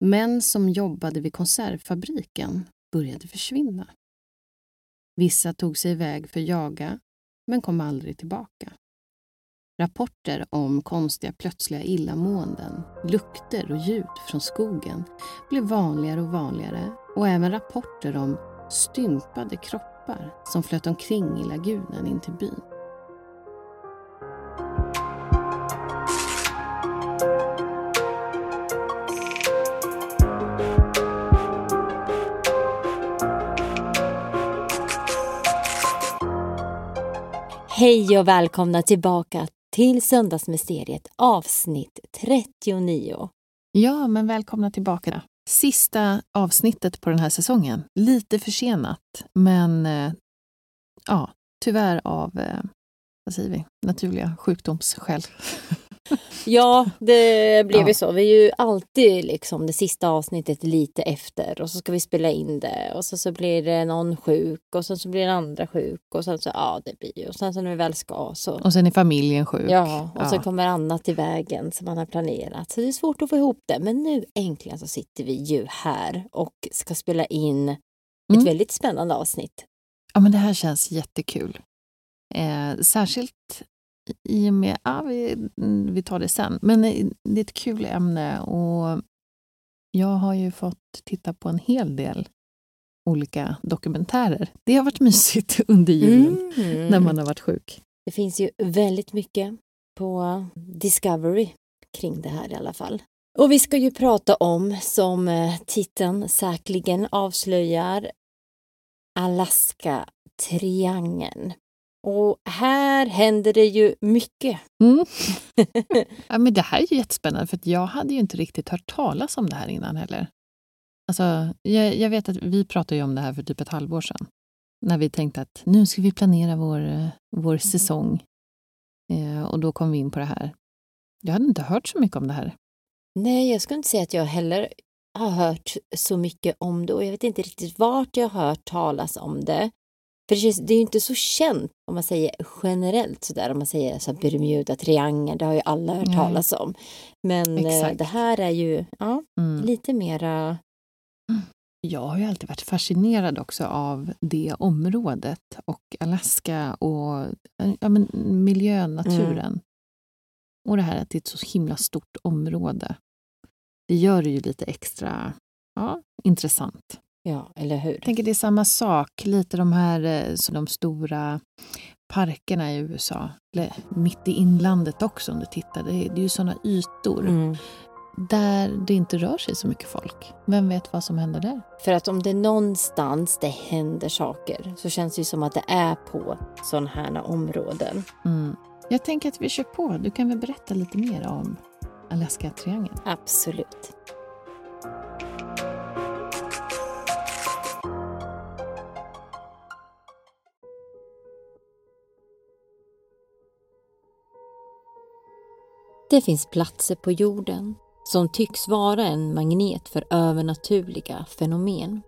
Män som jobbade vid konservfabriken började försvinna. Vissa tog sig iväg för att jaga, men kom aldrig tillbaka. Rapporter om konstiga plötsliga illamåenden, lukter och ljud från skogen blev vanligare och vanligare och även rapporter om stympade kroppar som flöt omkring i lagunen in till byn. Hej och välkomna tillbaka till Söndagsmysteriet avsnitt 39. Ja, men välkomna tillbaka. Sista avsnittet på den här säsongen. Lite försenat, men eh, ja, tyvärr av, eh, vad säger vi, naturliga sjukdomsskäl. Ja, det blev Ja. ju så. Vi är ju alltid liksom det sista avsnittet lite efter och så ska vi spela in det och så, så blir det någon sjuk och sen så blir den andra sjuk och sen så, ja det blir ju och sen så när vi väl ska så Och sen är familjen sjuk. Ja, och så Ja. kommer annat i vägen som man har planerat. Så det är svårt att få ihop det. Men nu äntligen så sitter vi ju här och ska spela in ett Mm. väldigt spännande avsnitt. Ja, men det här känns jättekul. Eh, särskilt i och med... Ja, vi, vi tar det sen. Men eh, det är ett kul ämne och jag har ju fått titta på en hel del olika dokumentärer. Det har varit mysigt under julen Mm. när man har varit sjuk. Det finns ju väldigt mycket på Discovery kring det här i alla fall. Och vi ska ju prata om, som eh, titeln säkerligen avslöjar, Alaska-triangeln. Och här händer det ju mycket. Mm. ja, men det här är ju jättespännande för jag hade ju inte riktigt hört talas om det här innan heller. Alltså, jag, jag vet att vi pratade ju om det här för typ ett halvår sedan. När vi tänkte att nu ska vi planera vår, eh, vår säsong. Eh, och då kom vi in på det här. Jag hade inte hört så mycket om det här. Nej, jag skulle inte säga att jag heller har hört så mycket om det och jag vet inte riktigt vart jag har hört talas om det. För det, är ju inte så känt om man säger generellt sådär, om man säger så här Bermuda-triangeln, det har ju alla hört Nej. talas om. Men eh, Exakt. det här är ju ja, Mm. lite mera, Jag har ju alltid varit fascinerad också av det området och Alaska och eh, ja, men miljön, naturen. Och det här att det är ett så himla stort område. Det gör det ju lite extra ja, intressant. Ja, eller hur? Jag tänker det är samma sak, lite de här eh, så de stora parkerna i USA. Eller mitt i inlandet också om du tittar. Det är, det är ju sådana ytor Mm. där det inte rör sig så mycket folk. Vem vet vad som händer där? För att om det är någonstans det händer saker så känns det ju som att det är på sådana här områden. Mm. Jag tänker att vi kör på. Du kan väl berätta lite mer om Alaska-triangeln? Absolut. Det finns platser på jorden som tycks vara en magnet för övernaturliga fenomen.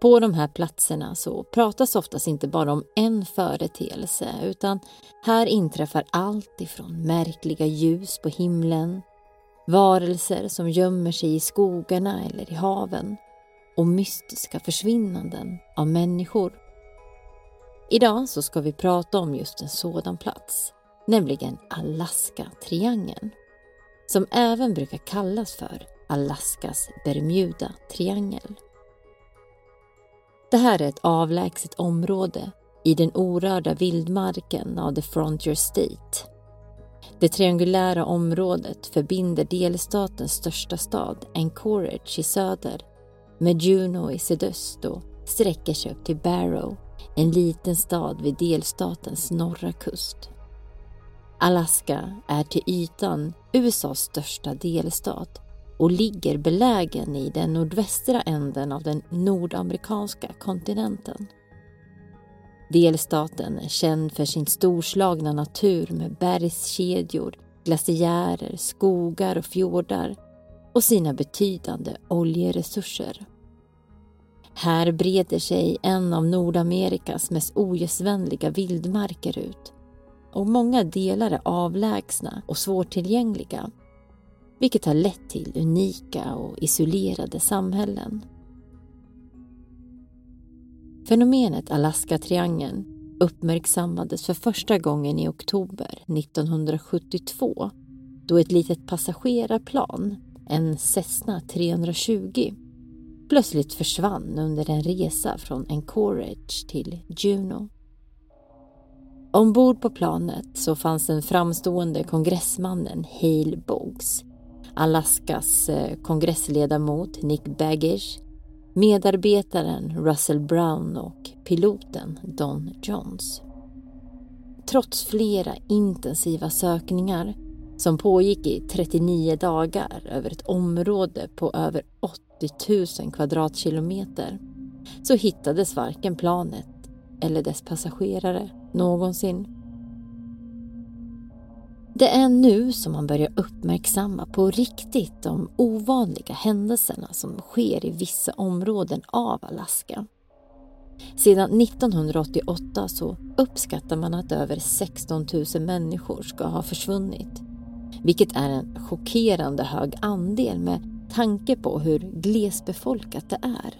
På de här platserna så pratas oftast inte bara om en företeelse utan här inträffar allt ifrån märkliga ljus på himlen, varelser som gömmer sig i skogarna eller i haven och mystiska försvinnanden av människor. Idag så ska vi prata om just en sådan plats, nämligen Alaska-triangeln som även brukar kallas för Alaskas Bermuda-triangel. Det här är ett avlägset område i den orörda vildmarken av The Frontier State. Det triangulära området förbinder delstatens största stad, Anchorage i söder, med Juneau i sydöst och sträcker sig upp till Barrow, en liten stad vid delstatens norra kust. Alaska är till ytan USAs största delstat och ligger belägen i den nordvästra änden av den nordamerikanska kontinenten. Delstaten är känd för sin storslagna natur med bergskedjor, glaciärer, skogar och fjordar och sina betydande oljeresurser. Här breder sig en av Nordamerikas mest ogästvänliga vildmarker ut och många delar är avlägsna och svårtillgängliga vilket har lett till unika och isolerade samhällen. Fenomenet Alaska-triangeln uppmärksammades för första gången i oktober 1972 då ett litet passagerarplan, en Cessna 320, plötsligt försvann under en resa från Anchorage till Juneau. Ombord på planet så fanns den framstående kongressmannen Hale Boggs, Alaskas eh, kongressledamot Nick Baggish, medarbetaren Russell Brown och piloten Don Johns. Trots flera intensiva sökningar som pågick i 39 dagar över ett område på över 80 000 kvadratkilometer så hittades varken planet eller dess passagerare någonsin. Det är nu som man börjar uppmärksamma på riktigt de ovanliga händelserna som sker i vissa områden av Alaska. Sedan 1988 så uppskattar man att över 16 000 människor ska ha försvunnit. Vilket är en chockerande hög andel med tanke på hur glesbefolkat det är.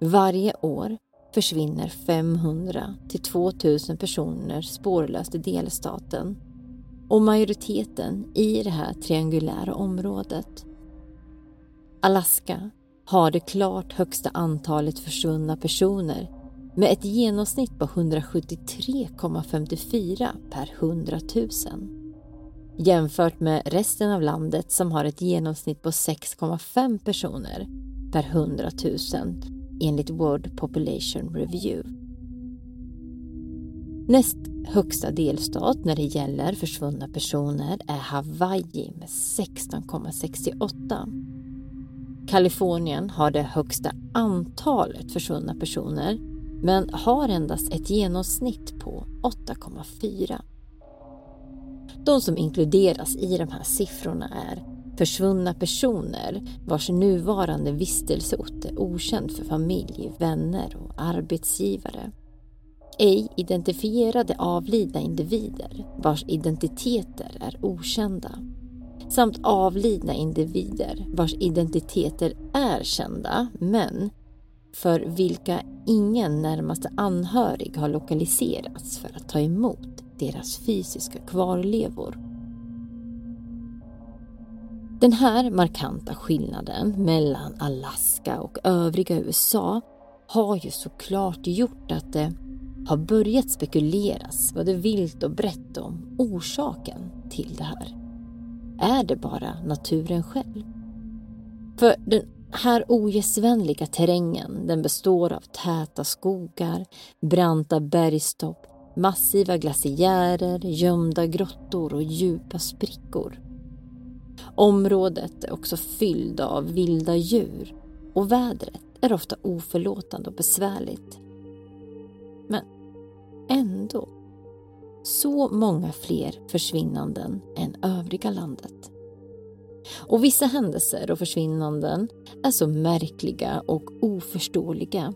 Varje år försvinner 500 till 2000 personer spårlöst i delstaten. Och majoriteten i det här triangulära området. Alaska har det klart högsta antalet försvunna personer med ett genomsnitt på 173,54 per 100 000 jämfört med resten av landet som har ett genomsnitt på 6,5 personer per 100 000 enligt World Population Review. Näst högsta delstat när det gäller försvunna personer är Hawaii med 16,68. Kalifornien har det högsta antalet försvunna personer men har endast ett genomsnitt på 8,4. De som inkluderas i de här siffrorna är försvunna personer vars nuvarande vistelseort är okänd för familj, vänner och arbetsgivare ej identifierade avlidna individer vars identiteter är okända samt avlidna individer vars identiteter är kända men för vilka ingen närmaste anhörig har lokaliserats för att ta emot deras fysiska kvarlevor. Den här markanta skillnaden mellan Alaska och övriga USA har ju såklart gjort att det har börjat spekuleras både vilt och brett om orsaken till det här. Är det bara naturen själv? För den här ogästvänliga terrängen den består av täta skogar, branta bergstopp, massiva glaciärer, gömda grottor och djupa sprickor. Området är också fyllt av vilda djur och vädret är ofta oförlåtande och besvärligt. Men ändå så många fler försvinnanden än övriga landet. Och vissa händelser och försvinnanden är så märkliga och oförståeliga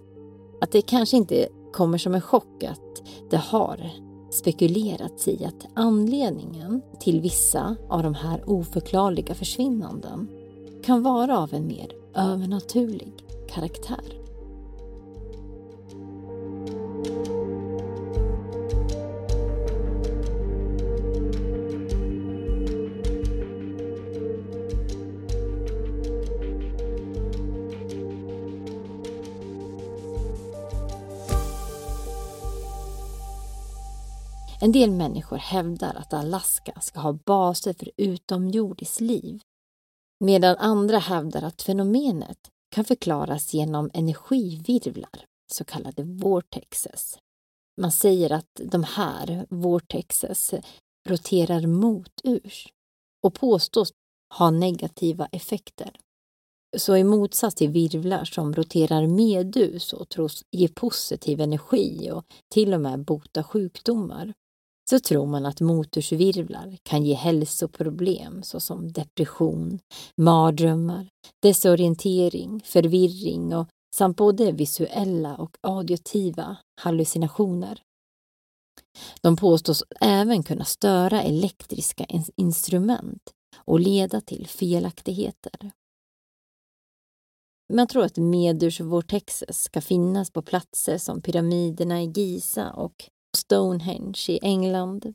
att det kanske inte kommer som en chock att det har spekulerats i att anledningen till vissa av de här oförklarliga försvinnanden kan vara av en mer övernaturlig karaktär. En del människor hävdar att Alaska ska ha baser för utomjordiskt liv, medan andra hävdar att fenomenet kan förklaras genom energivirvlar, så kallade vortexes. Man säger att de här vortexes roterar moturs och påstås ha negativa effekter. Så i motsats till virvlar som roterar medus och tros ge positiv energi och till och med bota sjukdomar, så tror man att motorsvirvlar kan ge hälsoproblem såsom depression, mardrömmar, desorientering, förvirring och samt både visuella och auditiva hallucinationer. De påstås även kunna störa elektriska instrument och leda till felaktigheter. Man tror att medursvortexes ska finnas på platser som pyramiderna i Giza och Stonehenge i England,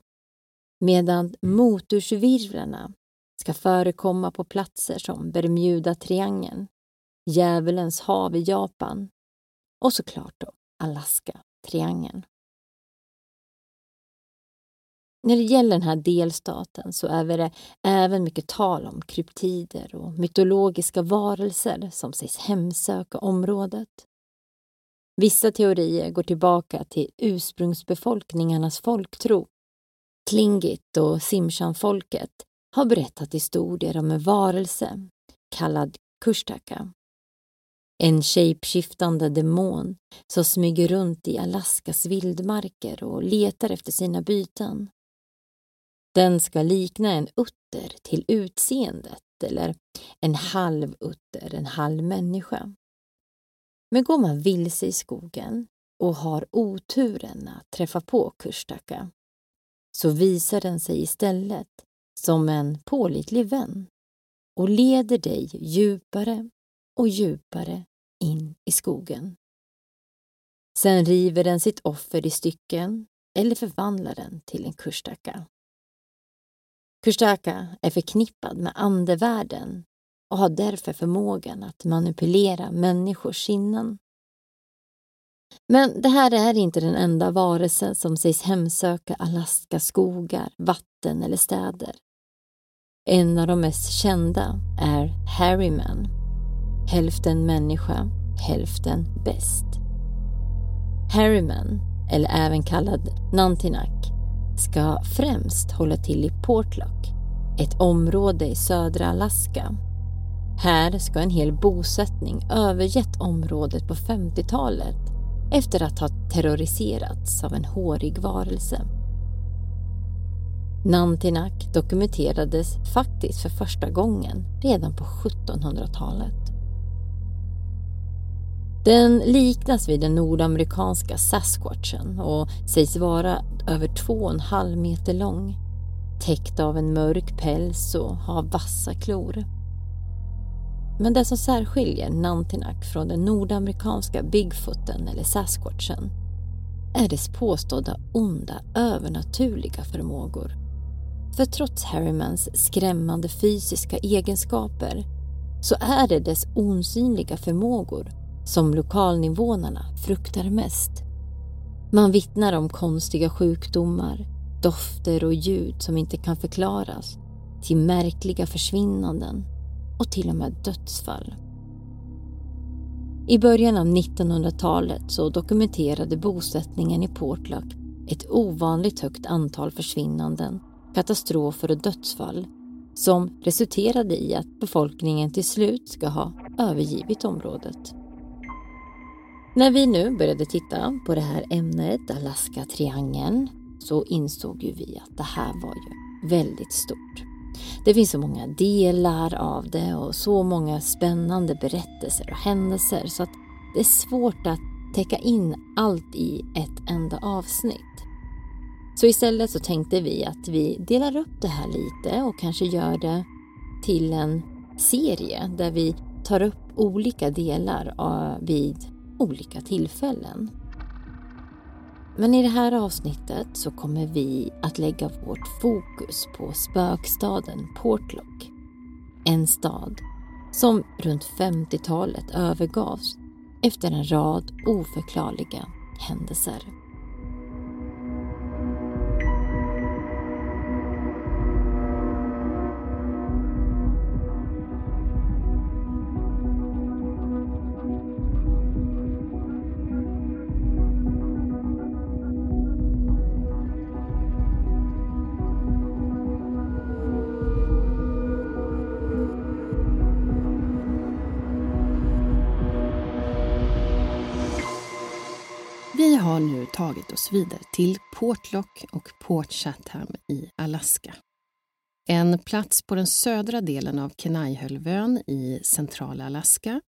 medan motorsvirvlarna ska förekomma på platser som Bermuda-triangeln, Djävulens hav i Japan och såklart då Alaska-triangeln. När det gäller den här delstaten så är det även mycket tal om kryptider och mytologiska varelser som sägs hemsöka området. Vissa teorier går tillbaka till ursprungsbefolkningarnas folktro. Tlingit och Simshan-folket har berättat historier om en varelse kallad Kushtaka. En shapeshiftande demon som smyger runt i Alaskas vildmarker och letar efter sina byten. Den ska likna en utter till utseendet eller en halv utter, en halv människa. Men går man vilse i skogen och har oturen att träffa på Kushtaka så visar den sig istället som en pålitlig vän och leder dig djupare och djupare in i skogen. Sen river den sitt offer i stycken eller förvandlar den till en kushtaka. Kushtaka är förknippad med andevärlden och har därför förmågan att manipulera människors sinnen. Men det här är inte den enda varelsen som sägs hemsöka Alaskas skogar, vatten eller städer. En av de mest kända är Harryman. Hälften människa, hälften bäst. Harryman, eller även kallad Nantinak, ska främst hålla till i Portlock, ett område i södra Alaska här ska en hel bosättning övergett området på 50-talet efter att ha terroriserats av en hårig varelse. Nantinak dokumenterades faktiskt för första gången redan på 1700-talet. Den liknas vid den nordamerikanska Sasquatchen och sägs vara över två och en halv meter lång, täckt av en mörk päls och ha vassa klor. Men det som särskiljer Nantinak från den nordamerikanska Bigfooten eller Sasquatchen är dess påstådda onda övernaturliga förmågor. För trots Harrymans skrämmande fysiska egenskaper så är det dess osynliga förmågor som lokalnivånarna fruktar mest. Man vittnar om konstiga sjukdomar, dofter och ljud som inte kan förklaras till märkliga försvinnanden och till och med dödsfall. I början av 1900-talet så dokumenterade bosättningen i Portlock ett ovanligt högt antal försvinnanden, katastrofer och dödsfall som resulterade i att befolkningen till slut ska ha övergivit området. När vi nu började titta på det här ämnet, Alaska-triangeln, så insåg ju vi att det här var ju väldigt stort. Det finns så många delar av det och så många spännande berättelser och händelser så att det är svårt att täcka in allt i ett enda avsnitt. Så istället så tänkte vi att vi delar upp det här lite och kanske gör det till en serie där vi tar upp olika delar eh, vid olika tillfällen. Men i det här avsnittet så kommer vi att lägga vårt fokus på spökstaden Portlock. En stad som runt 50-talet övergavs efter en rad oförklarliga händelser. Oss vidare till Portlock och Port Chatham i Alaska. En plats på den södra delen av Kenaihölvön i centrala Alaska.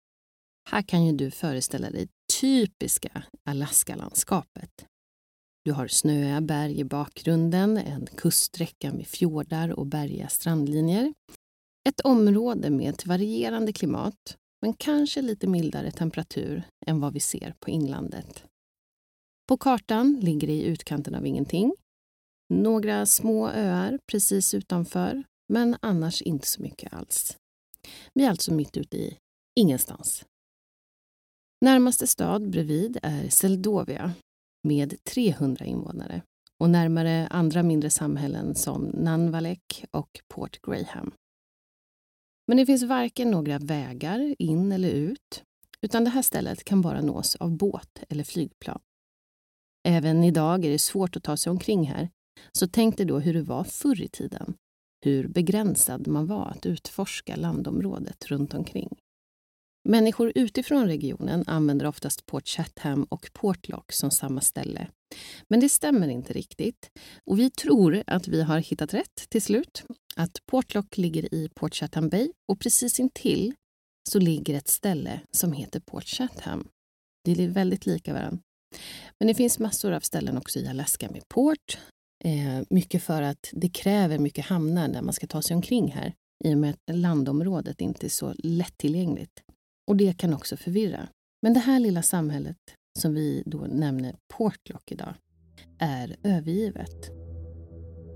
Här kan ju du föreställa dig typiska Alaskalandskapet. Du har snöiga berg i bakgrunden, en kuststräcka med fjordar och bergiga strandlinjer. Ett område med ett varierande klimat, men kanske lite mildare temperatur än vad vi ser på inlandet. På kartan ligger det i utkanten av ingenting. Några små öar precis utanför, men annars inte så mycket alls. Vi är alltså mitt ute i ingenstans. Närmaste stad bredvid är Seldovia med 300 invånare och närmare andra mindre samhällen som Nanvalek och Port Graham. Men det finns varken några vägar in eller ut utan det här stället kan bara nås av båt eller flygplan. Även idag är det svårt att ta sig omkring här, så tänk dig då hur det var förr i tiden. Hur begränsad man var att utforska landområdet runt omkring. Människor utifrån regionen använder oftast Port Chatham och Portlock som samma ställe. Men det stämmer inte riktigt. Och vi tror att vi har hittat rätt till slut. Att Portlock ligger i Port Chatham Bay och precis intill så ligger ett ställe som heter Port Chatham. Det är väldigt lika varandra. Men det finns massor av ställen också i Alaska med port. Eh, mycket för att det kräver mycket hamnar när man ska ta sig omkring här i och med att landområdet inte är så lättillgängligt. Och det kan också förvirra. Men det här lilla samhället som vi då nämner Portlock idag är övergivet.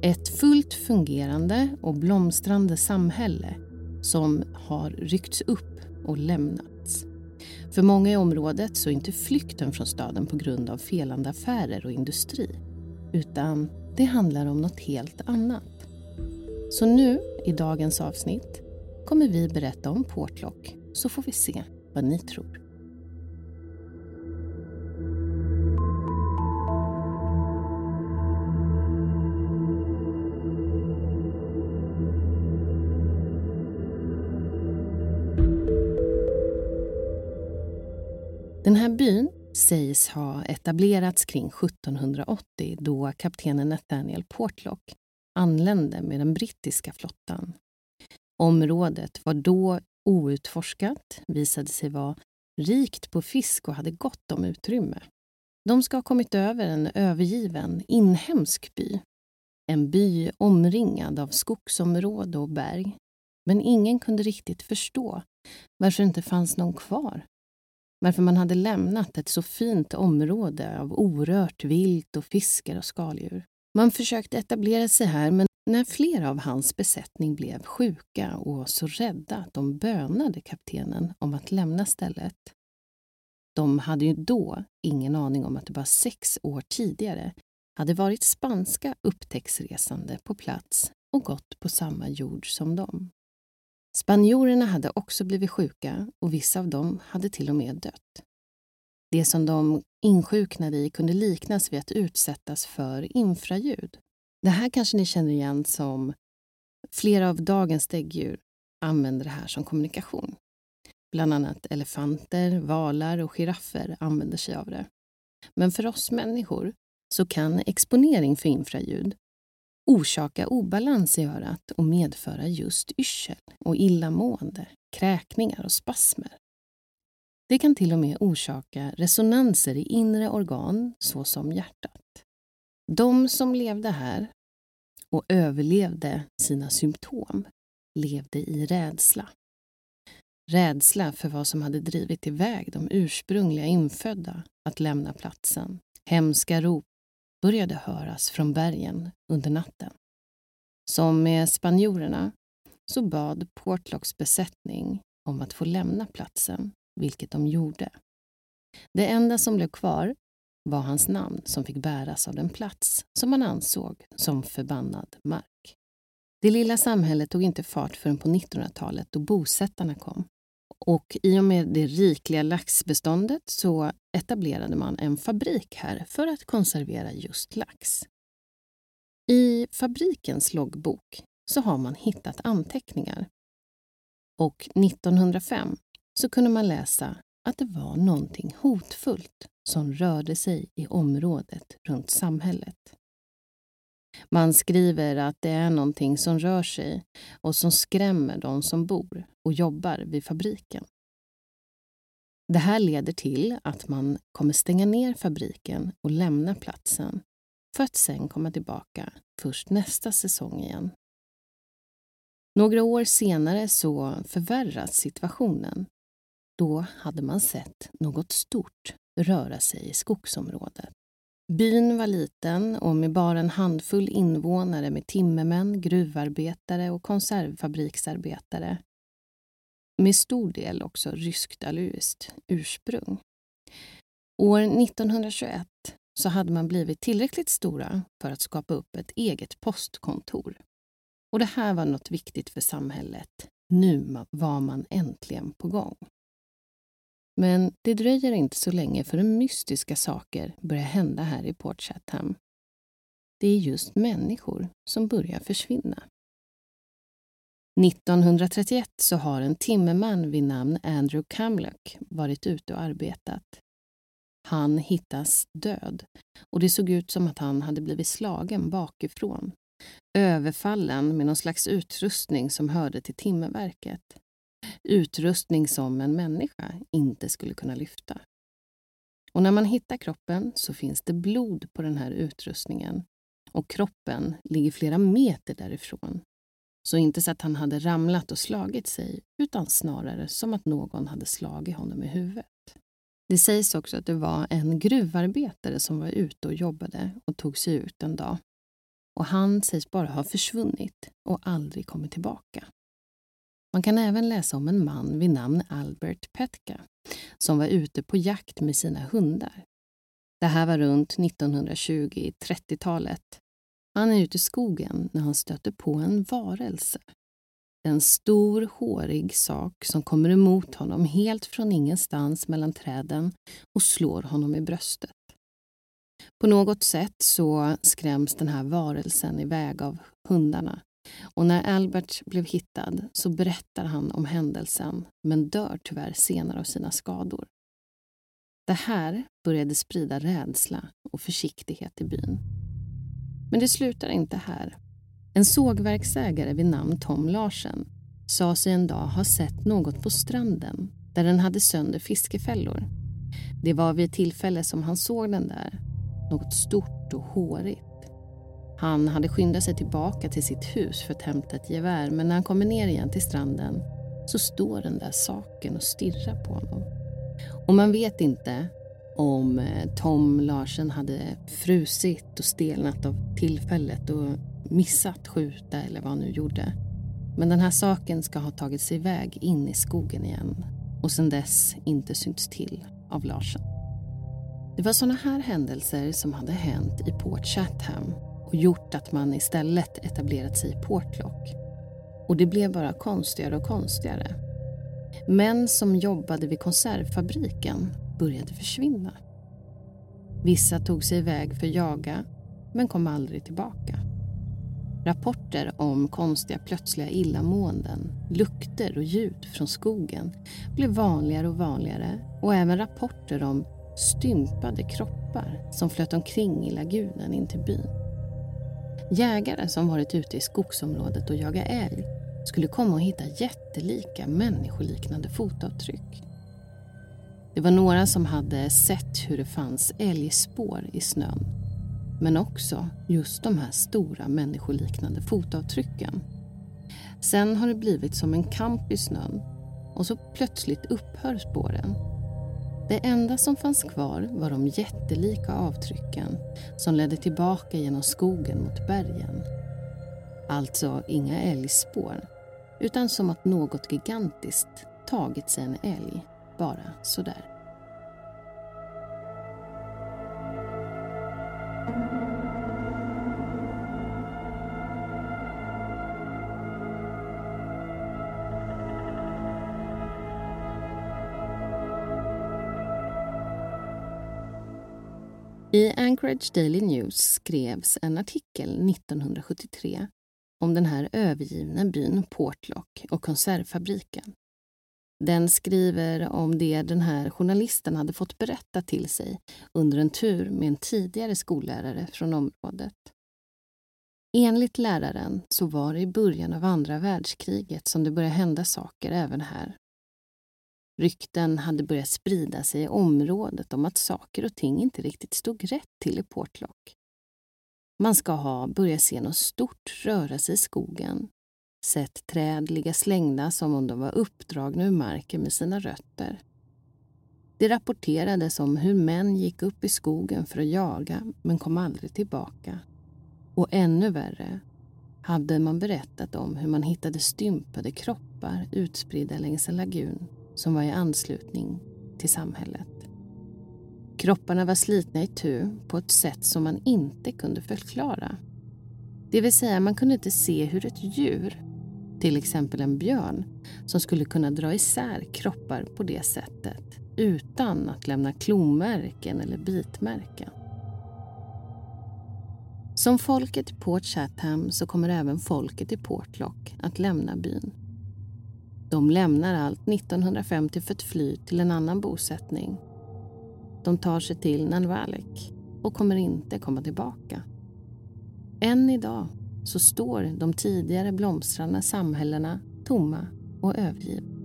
Ett fullt fungerande och blomstrande samhälle som har ryckts upp och lämnat. För många i området så är inte flykten från staden på grund av felande affärer och industri, utan det handlar om något helt annat. Så nu, i dagens avsnitt, kommer vi berätta om Portlock, så får vi se vad ni tror. Den här byn sägs ha etablerats kring 1780 då kaptenen Nathaniel Portlock anlände med den brittiska flottan. Området var då outforskat, visade sig vara rikt på fisk och hade gott om utrymme. De ska ha kommit över en övergiven inhemsk by. En by omringad av skogsområde och berg. Men ingen kunde riktigt förstå varför det inte fanns någon kvar varför man hade lämnat ett så fint område av orört vilt och fiskar och skaldjur. Man försökte etablera sig här, men när flera av hans besättning blev sjuka och så rädda att de bönade kaptenen om att lämna stället. De hade ju då ingen aning om att det bara sex år tidigare hade varit spanska upptäcktsresande på plats och gått på samma jord som dem. Spanjorerna hade också blivit sjuka och vissa av dem hade till och med dött. Det som de insjuknade i kunde liknas vid att utsättas för infraljud. Det här kanske ni känner igen som flera av dagens däggdjur använder det här som kommunikation. Bland annat elefanter, valar och giraffer använder sig av det. Men för oss människor så kan exponering för infraljud orsaka obalans i örat och medföra just yrsel och illamående, kräkningar och spasmer. Det kan till och med orsaka resonanser i inre organ såsom hjärtat. De som levde här och överlevde sina symptom levde i rädsla. Rädsla för vad som hade drivit iväg de ursprungliga infödda att lämna platsen. Hemska rop började höras från bergen under natten. Som med spanjorerna så bad Portlocks besättning om att få lämna platsen, vilket de gjorde. Det enda som blev kvar var hans namn som fick bäras av den plats som man ansåg som förbannad mark. Det lilla samhället tog inte fart förrän på 1900-talet då bosättarna kom. Och i och med det rikliga laxbeståndet så etablerade man en fabrik här för att konservera just lax. I fabrikens loggbok så har man hittat anteckningar. Och 1905 så kunde man läsa att det var någonting hotfullt som rörde sig i området runt samhället. Man skriver att det är någonting som rör sig och som skrämmer de som bor och jobbar vid fabriken. Det här leder till att man kommer stänga ner fabriken och lämna platsen för att sen komma tillbaka först nästa säsong igen. Några år senare så förvärras situationen. Då hade man sett något stort röra sig i skogsområdet. Byn var liten och med bara en handfull invånare med timmermän, gruvarbetare och konservfabriksarbetare. Med stor del också ryskt-aluiskt ursprung. År 1921 så hade man blivit tillräckligt stora för att skapa upp ett eget postkontor. Och det här var något viktigt för samhället. Nu var man äntligen på gång. Men det dröjer inte så länge förrän mystiska saker börjar hända här i Port Chatham. Det är just människor som börjar försvinna. 1931 så har en timmerman vid namn Andrew Camlock varit ute och arbetat. Han hittas död och det såg ut som att han hade blivit slagen bakifrån. Överfallen med någon slags utrustning som hörde till timmerverket utrustning som en människa inte skulle kunna lyfta. Och när man hittar kroppen så finns det blod på den här utrustningen och kroppen ligger flera meter därifrån. Så inte så att han hade ramlat och slagit sig utan snarare som att någon hade slagit honom i huvudet. Det sägs också att det var en gruvarbetare som var ute och jobbade och tog sig ut en dag. Och han sägs bara ha försvunnit och aldrig kommit tillbaka. Man kan även läsa om en man vid namn Albert Petka som var ute på jakt med sina hundar. Det här var runt 1920-30-talet. Han är ute i skogen när han stöter på en varelse. En stor, hårig sak som kommer emot honom helt från ingenstans mellan träden och slår honom i bröstet. På något sätt så skräms den här varelsen iväg av hundarna och när Albert blev hittad så berättar han om händelsen men dör tyvärr senare av sina skador. Det här började sprida rädsla och försiktighet i byn. Men det slutar inte här. En sågverksägare vid namn Tom Larsen sa sig en dag ha sett något på stranden där den hade sönder fiskefällor. Det var vid ett tillfälle som han såg den där. Något stort och hårigt. Han hade skyndat sig tillbaka till sitt hus för att hämta ett gevär men när han kommer ner igen till stranden så står den där saken och stirrar på honom. Och man vet inte om eh, Tom Larsen hade frusit och stelnat av tillfället och missat skjuta eller vad han nu gjorde. Men den här saken ska ha tagit sig iväg in i skogen igen och sedan dess inte synts till av Larsen. Det var sådana här händelser som hade hänt i Port Chatham och gjort att man istället etablerat sig i Portlock. Och det blev bara konstigare och konstigare. Män som jobbade vid konservfabriken började försvinna. Vissa tog sig iväg för att jaga, men kom aldrig tillbaka. Rapporter om konstiga plötsliga illamåenden, lukter och ljud från skogen blev vanligare och vanligare och även rapporter om stympade kroppar som flöt omkring i lagunen in till byn. Jägare som varit ute i skogsområdet och jagat älg skulle komma och hitta jättelika människoliknande fotavtryck. Det var några som hade sett hur det fanns älgspår i snön men också just de här stora människoliknande fotavtrycken. Sen har det blivit som en kamp i snön och så plötsligt upphör spåren. Det enda som fanns kvar var de jättelika avtrycken som ledde tillbaka genom skogen mot bergen. Alltså inga älgspår, utan som att något gigantiskt tagit sig en älg, bara sådär. I Anchorage Daily News skrevs en artikel 1973 om den här övergivna byn Portlock och konservfabriken. Den skriver om det den här journalisten hade fått berätta till sig under en tur med en tidigare skollärare från området. Enligt läraren så var det i början av andra världskriget som det började hända saker även här. Rykten hade börjat sprida sig i området om att saker och ting inte riktigt stod rätt till i Portlock. Man ska ha börjat se något stort röra sig i skogen, sett träd ligga slängda som om de var uppdragna ur marken med sina rötter. Det rapporterades om hur män gick upp i skogen för att jaga men kom aldrig tillbaka. Och ännu värre hade man berättat om hur man hittade stympade kroppar utspridda längs en lagun som var i anslutning till samhället. Kropparna var slitna i tu på ett sätt som man inte kunde förklara. Det vill säga, man kunde inte se hur ett djur, till exempel en björn, som skulle kunna dra isär kroppar på det sättet utan att lämna klomärken eller bitmärken. Som folket i Port Chatham så kommer även folket i Portlock att lämna byn. De lämnar allt 1950 för att fly till en annan bosättning. De tar sig till Nanvalek och kommer inte komma tillbaka. Än idag så står de tidigare blomstrande samhällena tomma och övergivna.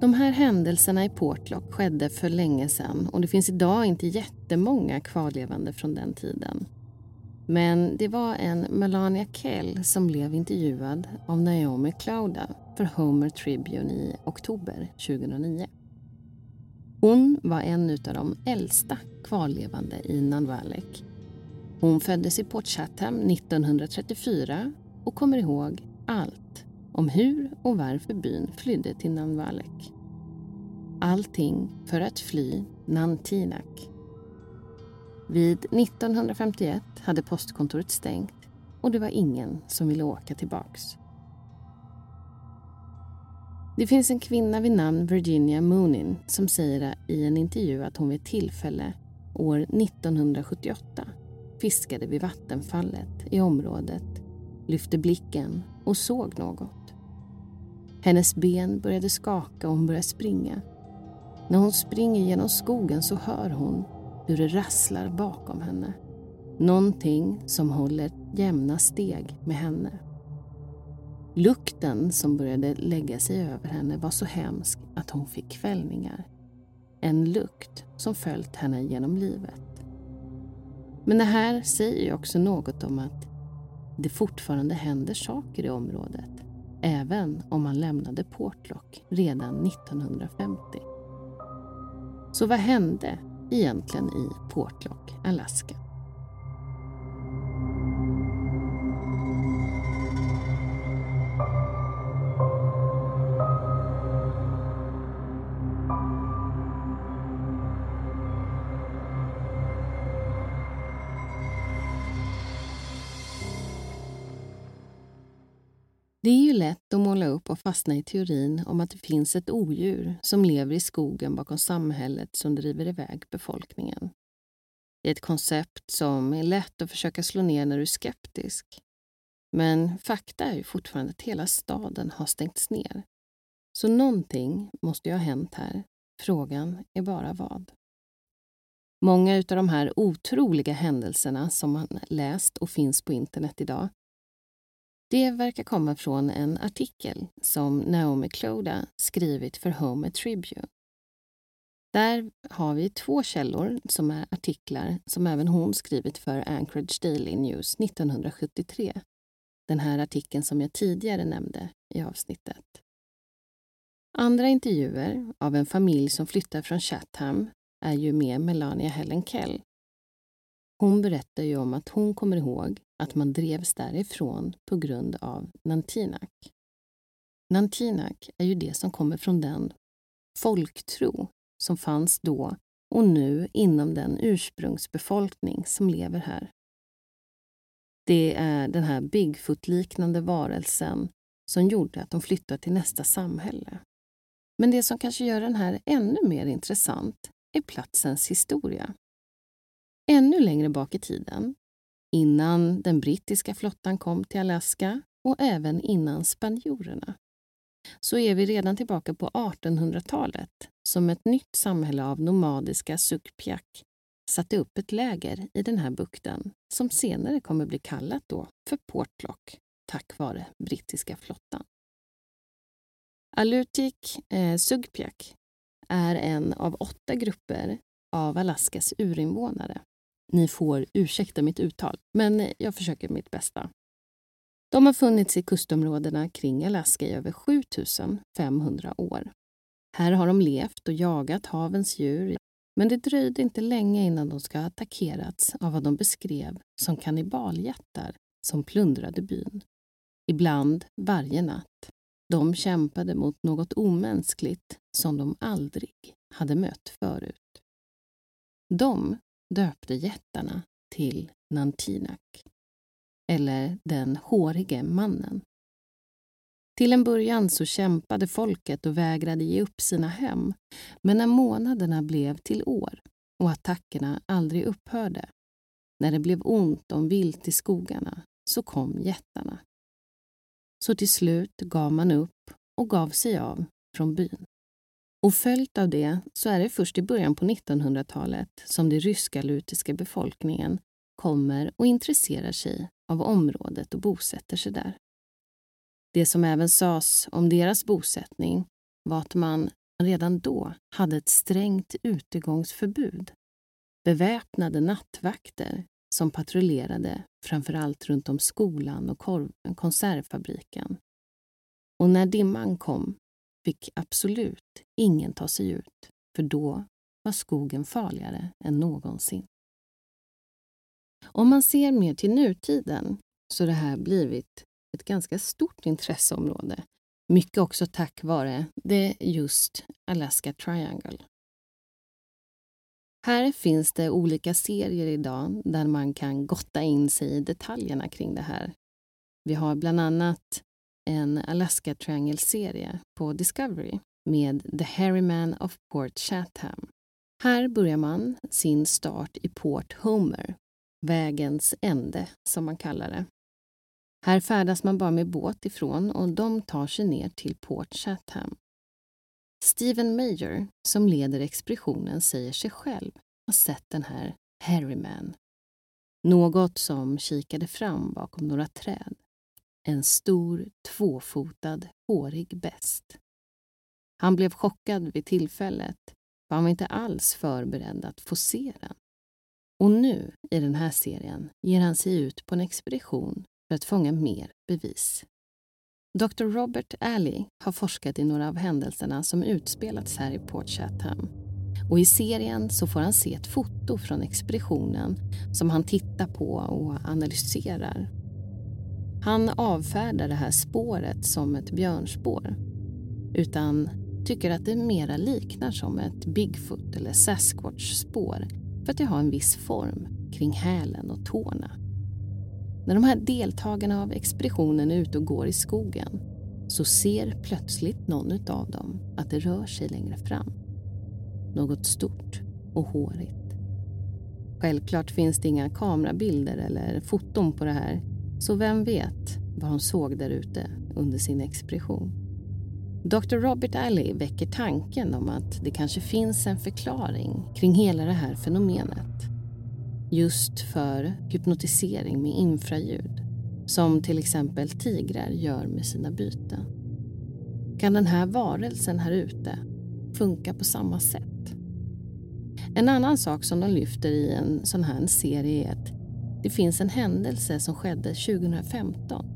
De här händelserna i Portlock skedde för länge sedan och det finns idag inte jättemånga kvarlevande från den tiden. Men det var en Melania Kell som blev intervjuad av Naomi Clauda för Homer Tribune i oktober 2009. Hon var en av de äldsta kvarlevande i Nanvalek. Hon föddes i Port Chatham 1934 och kommer ihåg allt om hur och varför byn flydde till Nanvalek. Allting för att fly Nantinak vid 1951 hade postkontoret stängt och det var ingen som ville åka tillbaks. Det finns en kvinna vid namn Virginia Moonin som säger i en intervju att hon vid ett tillfälle år 1978 fiskade vid vattenfallet i området, lyfte blicken och såg något. Hennes ben började skaka och hon började springa. När hon springer genom skogen så hör hon hur det rasslar bakom henne. Någonting som håller jämna steg med henne. Lukten som började lägga sig över henne var så hemsk att hon fick kvällningar. En lukt som följt henne genom livet. Men det här säger ju också något om att det fortfarande händer saker i området även om man lämnade Portlock redan 1950. Så vad hände egentligen i Portlock, Alaska. Måla upp och fastna i teorin om att det finns ett odjur som lever i skogen bakom samhället som driver iväg befolkningen. Det är ett koncept som är lätt att försöka slå ner när du är skeptisk. Men fakta är ju fortfarande att hela staden har stängts ner. Så någonting måste ju ha hänt här. Frågan är bara vad. Många av de här otroliga händelserna som man läst och finns på internet idag det verkar komma från en artikel som Naomi Cloda skrivit för Home Tribune. Där har vi två källor som är artiklar som även hon skrivit för Anchorage Daily News 1973. Den här artikeln som jag tidigare nämnde i avsnittet. Andra intervjuer av en familj som flyttar från Chatham är ju med Melania Helen Kell. Hon berättar ju om att hon kommer ihåg att man drevs därifrån på grund av Nantinak. Nantinak är ju det som kommer från den folktro som fanns då och nu inom den ursprungsbefolkning som lever här. Det är den här Bigfoot-liknande varelsen som gjorde att de flyttade till nästa samhälle. Men det som kanske gör den här ännu mer intressant är platsens historia. Ännu längre bak i tiden, innan den brittiska flottan kom till Alaska och även innan spanjorerna, så är vi redan tillbaka på 1800-talet som ett nytt samhälle av nomadiska Sukpjak satte upp ett läger i den här bukten som senare kommer bli kallat då för Portlock tack vare brittiska flottan. Alutik eh, Sugpiak är en av åtta grupper av Alaskas urinvånare. Ni får ursäkta mitt uttal, men jag försöker mitt bästa. De har funnits i kustområdena kring Alaska i över 7500 år. Här har de levt och jagat havens djur, men det dröjde inte länge innan de ska ha attackerats av vad de beskrev som kannibaljättar som plundrade byn. Ibland varje natt. De kämpade mot något omänskligt som de aldrig hade mött förut. De döpte jättarna till Nantinak, eller den hårige mannen. Till en början så kämpade folket och vägrade ge upp sina hem, men när månaderna blev till år och attackerna aldrig upphörde, när det blev ont om vilt i skogarna, så kom jättarna. Så till slut gav man upp och gav sig av från byn. Och följt av det så är det först i början på 1900-talet som den ryska lutiska befolkningen kommer och intresserar sig av området och bosätter sig där. Det som även sades om deras bosättning var att man redan då hade ett strängt utegångsförbud. Beväpnade nattvakter som patrullerade framför allt runt om skolan och konservfabriken. Och när dimman kom fick absolut ingen ta sig ut, för då var skogen farligare än någonsin. Om man ser mer till nutiden så har det här blivit ett ganska stort intresseområde. Mycket också tack vare det just Alaska Triangle. Här finns det olika serier idag där man kan gotta in sig i detaljerna kring det här. Vi har bland annat en Alaska Triangle-serie på Discovery med The Harryman of Port Chatham. Här börjar man sin start i Port Homer, vägens ände som man kallar det. Här färdas man bara med båt ifrån och de tar sig ner till Port Chatham. Stephen Major, som leder expeditionen, säger sig själv ha sett den här Harryman. Något som kikade fram bakom några träd. En stor, tvåfotad, hårig bäst. Han blev chockad vid tillfället, för han var inte alls förberedd att få se den. Och nu, i den här serien, ger han sig ut på en expedition för att fånga mer bevis. Dr. Robert Alley har forskat i några av händelserna som utspelats här i Port Chatham. Och i serien så får han se ett foto från expeditionen som han tittar på och analyserar. Han avfärdar det här spåret som ett björnspår utan tycker att det mera liknar som ett Bigfoot eller Sasquatch-spår för att det har en viss form kring hälen och tårna. När de här deltagarna av expeditionen är ute och går i skogen så ser plötsligt någon av dem att det rör sig längre fram. Något stort och hårigt. Självklart finns det inga kamerabilder eller foton på det här så vem vet vad de såg där ute under sin expedition. Dr. Robert Alley väcker tanken om att det kanske finns en förklaring kring hela det här fenomenet. Just för hypnotisering med infraljud, som till exempel tigrar gör med sina byten. Kan den här varelsen här ute funka på samma sätt? En annan sak som de lyfter i en sån här serie är att det finns en händelse som skedde 2015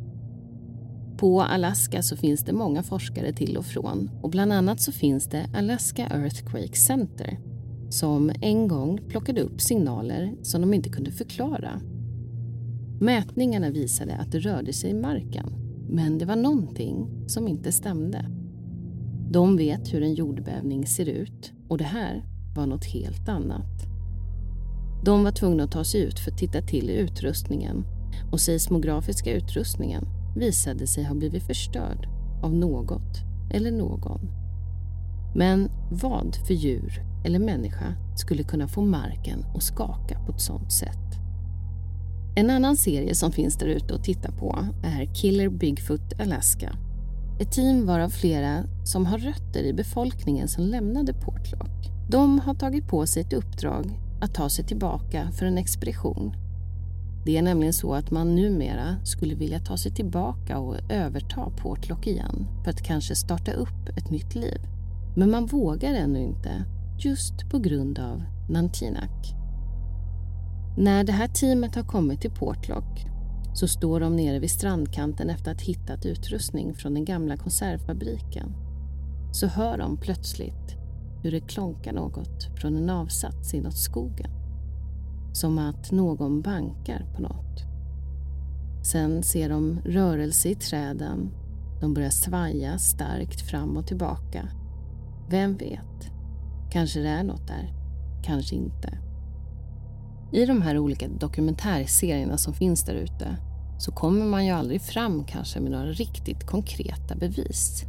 på Alaska så finns det många forskare till och från och bland annat så finns det Alaska Earthquake Center som en gång plockade upp signaler som de inte kunde förklara. Mätningarna visade att det rörde sig i marken men det var någonting som inte stämde. De vet hur en jordbävning ser ut och det här var något helt annat. De var tvungna att ta sig ut för att titta till utrustningen och seismografiska utrustningen visade sig ha blivit förstörd av något eller någon. Men vad för djur eller människa skulle kunna få marken att skaka på ett sådant sätt? En annan serie som finns där ute att titta på är Killer Bigfoot Alaska. Ett team varav flera som har rötter i befolkningen som lämnade Portlock. De har tagit på sig ett uppdrag att ta sig tillbaka för en expedition det är nämligen så att man numera skulle vilja ta sig tillbaka och överta Portlock igen för att kanske starta upp ett nytt liv. Men man vågar ännu inte, just på grund av Nantinak. När det här teamet har kommit till Portlock så står de nere vid strandkanten efter att ha hittat utrustning från den gamla konservfabriken. Så hör de plötsligt hur det klonkar något från en avsats inåt skogen. Som att någon bankar på något. Sen ser de rörelse i träden. De börjar svaja starkt fram och tillbaka. Vem vet? Kanske det är något där. Kanske inte. I de här olika dokumentärserierna som finns där ute så kommer man ju aldrig fram kanske med några riktigt konkreta bevis.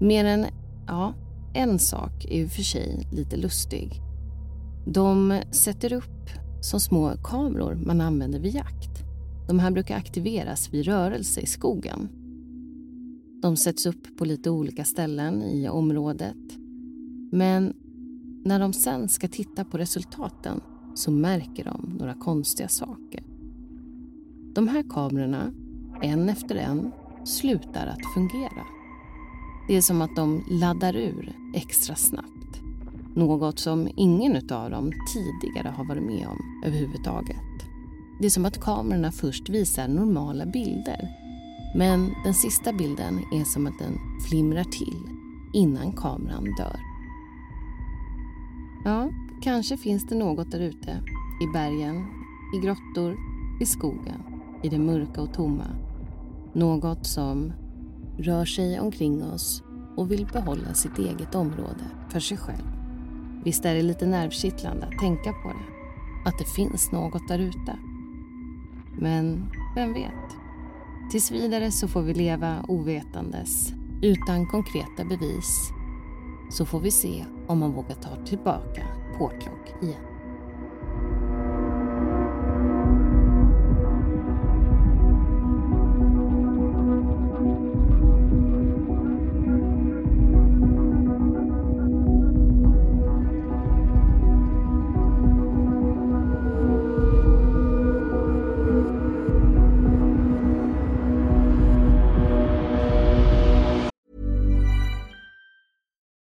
Mer än, ja, en sak är ju för sig lite lustig. De sätter upp som små kameror man använder vid jakt. De här brukar aktiveras vid rörelse i skogen. De sätts upp på lite olika ställen i området. Men när de sen ska titta på resultaten så märker de några konstiga saker. De här kamerorna, en efter en, slutar att fungera. Det är som att de laddar ur extra snabbt. Något som ingen av dem tidigare har varit med om överhuvudtaget. Det är som att kamerorna först visar normala bilder. Men den sista bilden är som att den flimrar till innan kameran dör. Ja, kanske finns det något där ute. I bergen, i grottor, i skogen, i det mörka och tomma. Något som rör sig omkring oss och vill behålla sitt eget område för sig själv. Visst är det lite nervkittlande att tänka på det? Att det finns något där ute. Men vem vet? Tills vidare så får vi leva ovetandes, utan konkreta bevis. Så får vi se om man vågar ta tillbaka Portlock igen.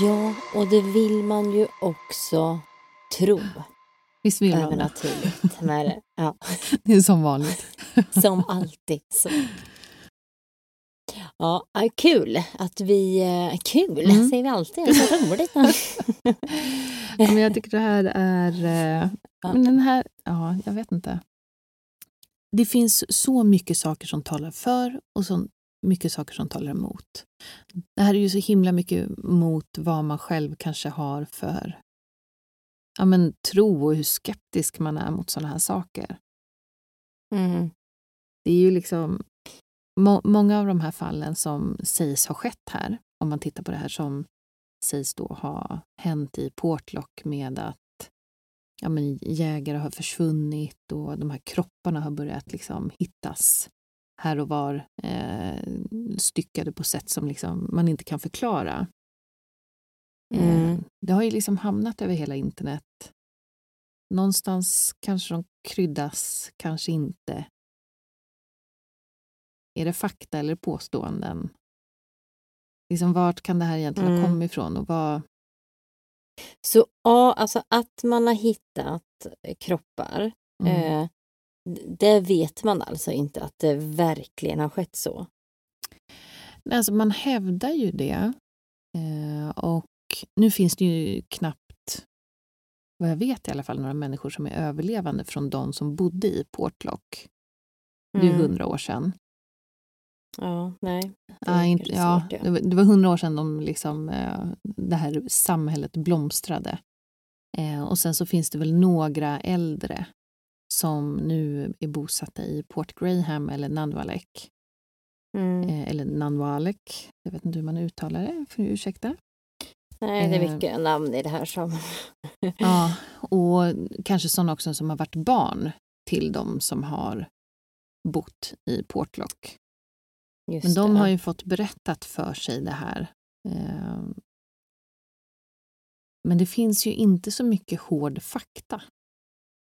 Ja, och det vill man ju också tro. Visst vill man det? Med det. Ja, Det är som vanligt. som alltid. Så. Ja, kul att vi... eh, Kul, Mm. säger vi alltid. Det är så roligt. Ja, men jag tycker det här är... eh. Men den här... Ja, jag vet inte. Det finns så mycket saker som talar för och så mycket saker som talar emot. Det här är ju så himla mycket mot vad man själv kanske har för ja, men, tro och hur skeptisk man är mot sådana här saker. Mm. Det är ju liksom må, många av de här fallen som sägs ha skett här, om man tittar på det här som sägs då ha hänt i Portlock med att ja, men jägare har försvunnit och de här kropparna har börjat liksom hittas här och var eh, styckade på sätt som liksom man inte kan förklara. Eh, Mm. det har ju liksom hamnat över hela internet. Någonstans kanske de kryddas, kanske inte. Är det fakta eller påståenden? Liksom, vart kan det här egentligen ha Mm. kommit ifrån? Och vad, Så ja, alltså att man har hittat eh, kroppar, mm. eh, det vet man alltså inte att det verkligen har skett så. Alltså man hävdar ju det. Eh, och nu finns det ju knappt, vad jag vet i alla fall, några människor som är överlevande från de som bodde i Portlock. Det är Mm. hundra år sedan. Ja, nej. Det Ja, är inte, ja, svårt, ja. det, var, det var hundra år sedan de liksom, eh, det här samhället blomstrade. Eh, och sen så finns det väl några äldre som nu är bosatta i Port Graham eller Nanwalek. Mm. Eh, eller Nanwalek, jag vet inte hur man uttalar det, du ursäkta. Nej, det är eh, mycket namn i det här som... Ja, och kanske sådana också som har varit barn till de som har bott i Portlock. Just Men de det. har ju fått berättat för sig det här. Eh, Men det finns ju inte så mycket hård fakta.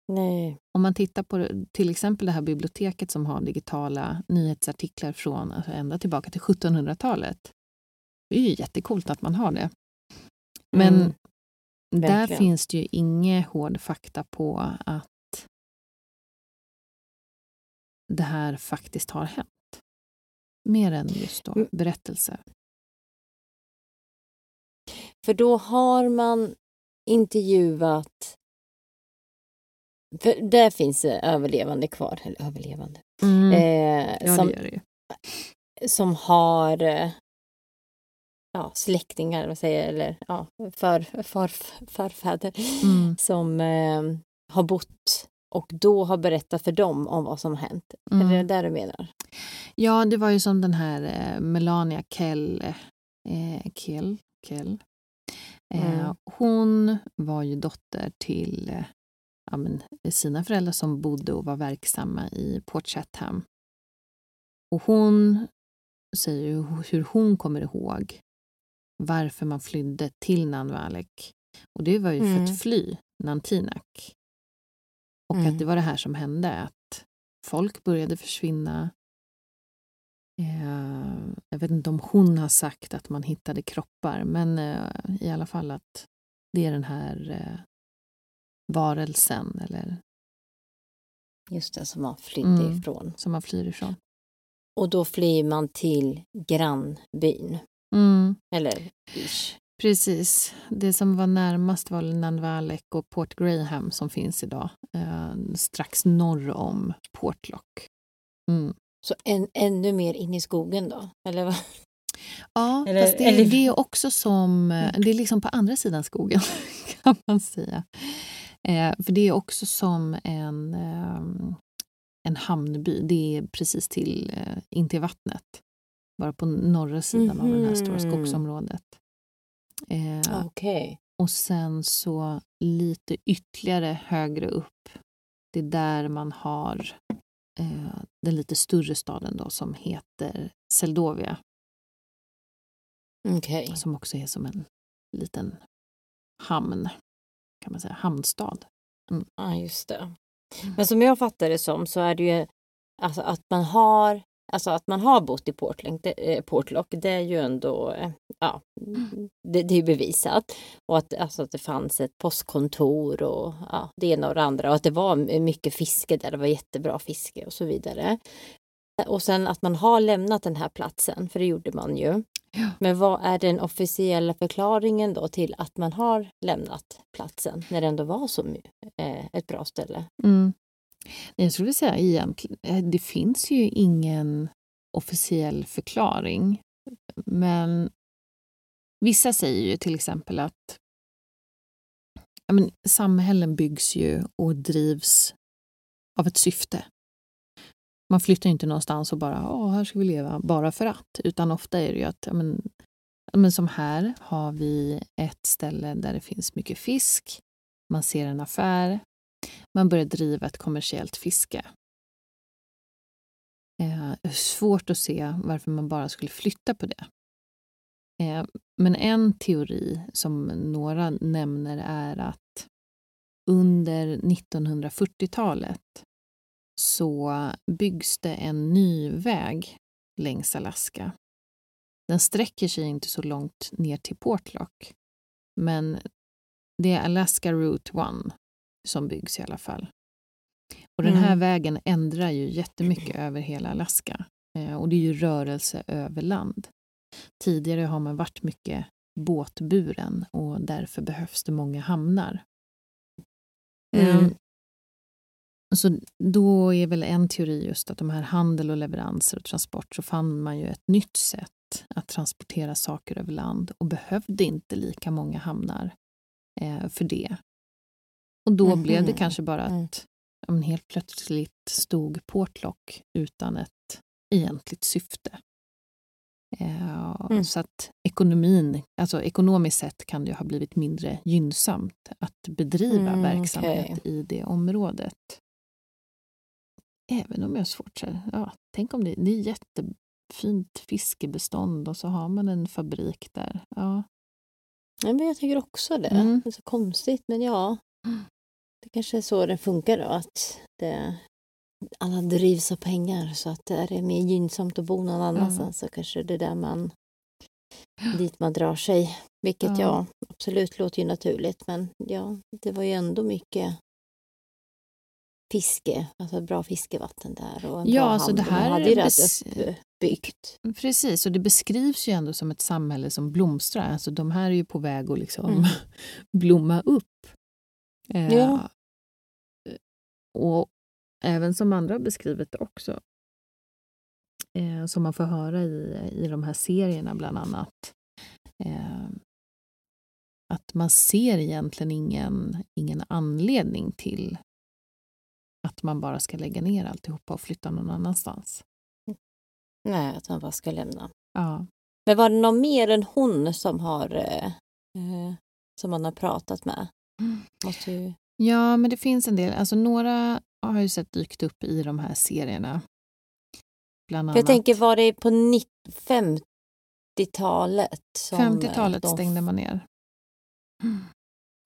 Nej. Om man tittar på till exempel det här biblioteket som har digitala nyhetsartiklar från alltså ända tillbaka till 1700-talet. Det är ju jättekult att man har det. Men Mm, där finns det ju ingen hård fakta på att det här faktiskt har hänt. Mer än just då Mm. berättelser. För då har man intervjuat... För där finns det överlevande kvar, eller överlevande, Mm. eh, ja, som, det gör det ju. som har eh, ja, släktingar, vad säger eller ja, för, för, förfäder Mm. som eh, har bott och då har berättat för dem om vad som har hänt. Är det Mm. där du menar? Ja, det var ju som den här eh, Melania Kell, eh, Kell, Kell. Eh, Mm. Hon var ju dotter till eh, ja, men, sina föräldrar som bodde och var verksamma i Port Chatham. Och hon säger hur hon kommer ihåg varför man flydde till Nanwalek. Och det var ju för Mm. att fly Nantinak. Och Mm. att det var det här som hände, att folk började försvinna. Eh, jag vet inte om hon har sagt att man hittade kroppar, men eh, i alla fall att det är den här eh, varelsen eller, Just det, som man flydde Mm. ifrån. som man flyr ifrån. Och då flyr man till grannbyn. Mm, Eller ish. precis. Det som var närmast var Nanwalek och Port Graham som finns idag, eh, strax norr om Portlock. Mm. Så en, ännu mer in i skogen då? Eller vad? Ja, Eller- fast det, eller- det är också som, eh, det är liksom på andra sidan skogen kan man säga. Eh, för det är också som en, eh, en hamnby. Det är precis till, eh, in till vattnet. Bara på norra sidan av det här stora Mhm. skogsområdet. Eh, Okej. och sen så lite ytterligare högre upp, det är där man har eh, den lite större staden då som heter Seldovia. Okej. som också är som en liten hamn, kan man säga, hamnstad. Ja, just det. Men som jag fattar det som så är det ju alltså att man har Alltså att man har bott i Portland, det, eh, Portlock, det är ju ändå, eh, ja, det, det är bevisat. Och att, alltså att det fanns ett postkontor och ja, det ena och det andra och att det var mycket fiske där, det var jättebra fiske och så vidare. Och sen att man har lämnat den här platsen, för det gjorde man ju. Ja. Men vad är den officiella förklaringen då till att man har lämnat platsen när det ändå var så eh, ett bra ställe? Mm. Jag skulle säga egentligen, eh, det finns ju ingen officiell förklaring. Men vissa säger ju till exempel att men, samhällen byggs ju och drivs av ett syfte. Man flyttar inte någonstans och bara Åh, här ska vi leva bara för att. Utan ofta är det ju att ja, men, men som här har vi ett ställe där det finns mycket fisk. Man ser en affär. Man börjar driva ett kommersiellt fiske. Eh, svårt att se varför man bara skulle flytta på det. Eh, men en teori som några nämner är att under 1940-talet så byggs det en ny väg längs Alaska. Den sträcker sig inte så långt ner till Portlock, men det är Alaska Route 1 som byggs i alla fall. Och den här mm. vägen ändrar ju jättemycket över hela Alaska. Eh, och det är ju rörelse över land. Tidigare har man varit mycket båtburen och därför behövs det många hamnar. Mm. Så då är väl en teori just att de här handel och leveranser och transport så fann man ju ett nytt sätt att transportera saker över land och behövde inte lika många hamnar eh, för det. Och då mm -hmm. blev det kanske bara att mm. helt plötsligt stod Portlock utan ett egentligt syfte. Eh, mm. Så att ekonomin, alltså ekonomiskt sett kan det ha blivit mindre gynnsamt att bedriva mm, verksamhet okay. i det området. Även om jag har svårt att ja, tänk om det, det är jättefint fiskebestånd och så har man en fabrik där. Ja. Ja, men jag tycker också det. Mm. Det är så konstigt, men ja. Det kanske är så det funkar då, att det, alla drivs av pengar så att det är mer gynnsamt att bo någon annanstans mm. så kanske det är där man, dit man drar sig. Vilket ja. ja, absolut låter ju naturligt men ja, det var ju ändå mycket fiske, alltså bra fiskevatten där och en ja, bra alltså hamn. det här hade ju rätt uppbyggt. Precis, och det beskrivs ju ändå som ett samhälle som blomstrar. Alltså de här är ju på väg att liksom mm. blomma upp. Eh, ja. Och även som andra har beskrivit det också, eh, som man får höra i, i de här serierna bland annat, eh, att man ser egentligen ingen, ingen anledning till att man bara ska lägga ner alltihopa och flytta någon annanstans. Nej, att man bara ska lämna. Ja. Men var det någon mer än hon som har eh, eh som man har pratat med? Mm. Ja, men det finns en del. Alltså några har ju sett dykt upp i de här serierna. Bland annat. Jag tänker, var det på 50-talet? 50-talet de... stängde man ner.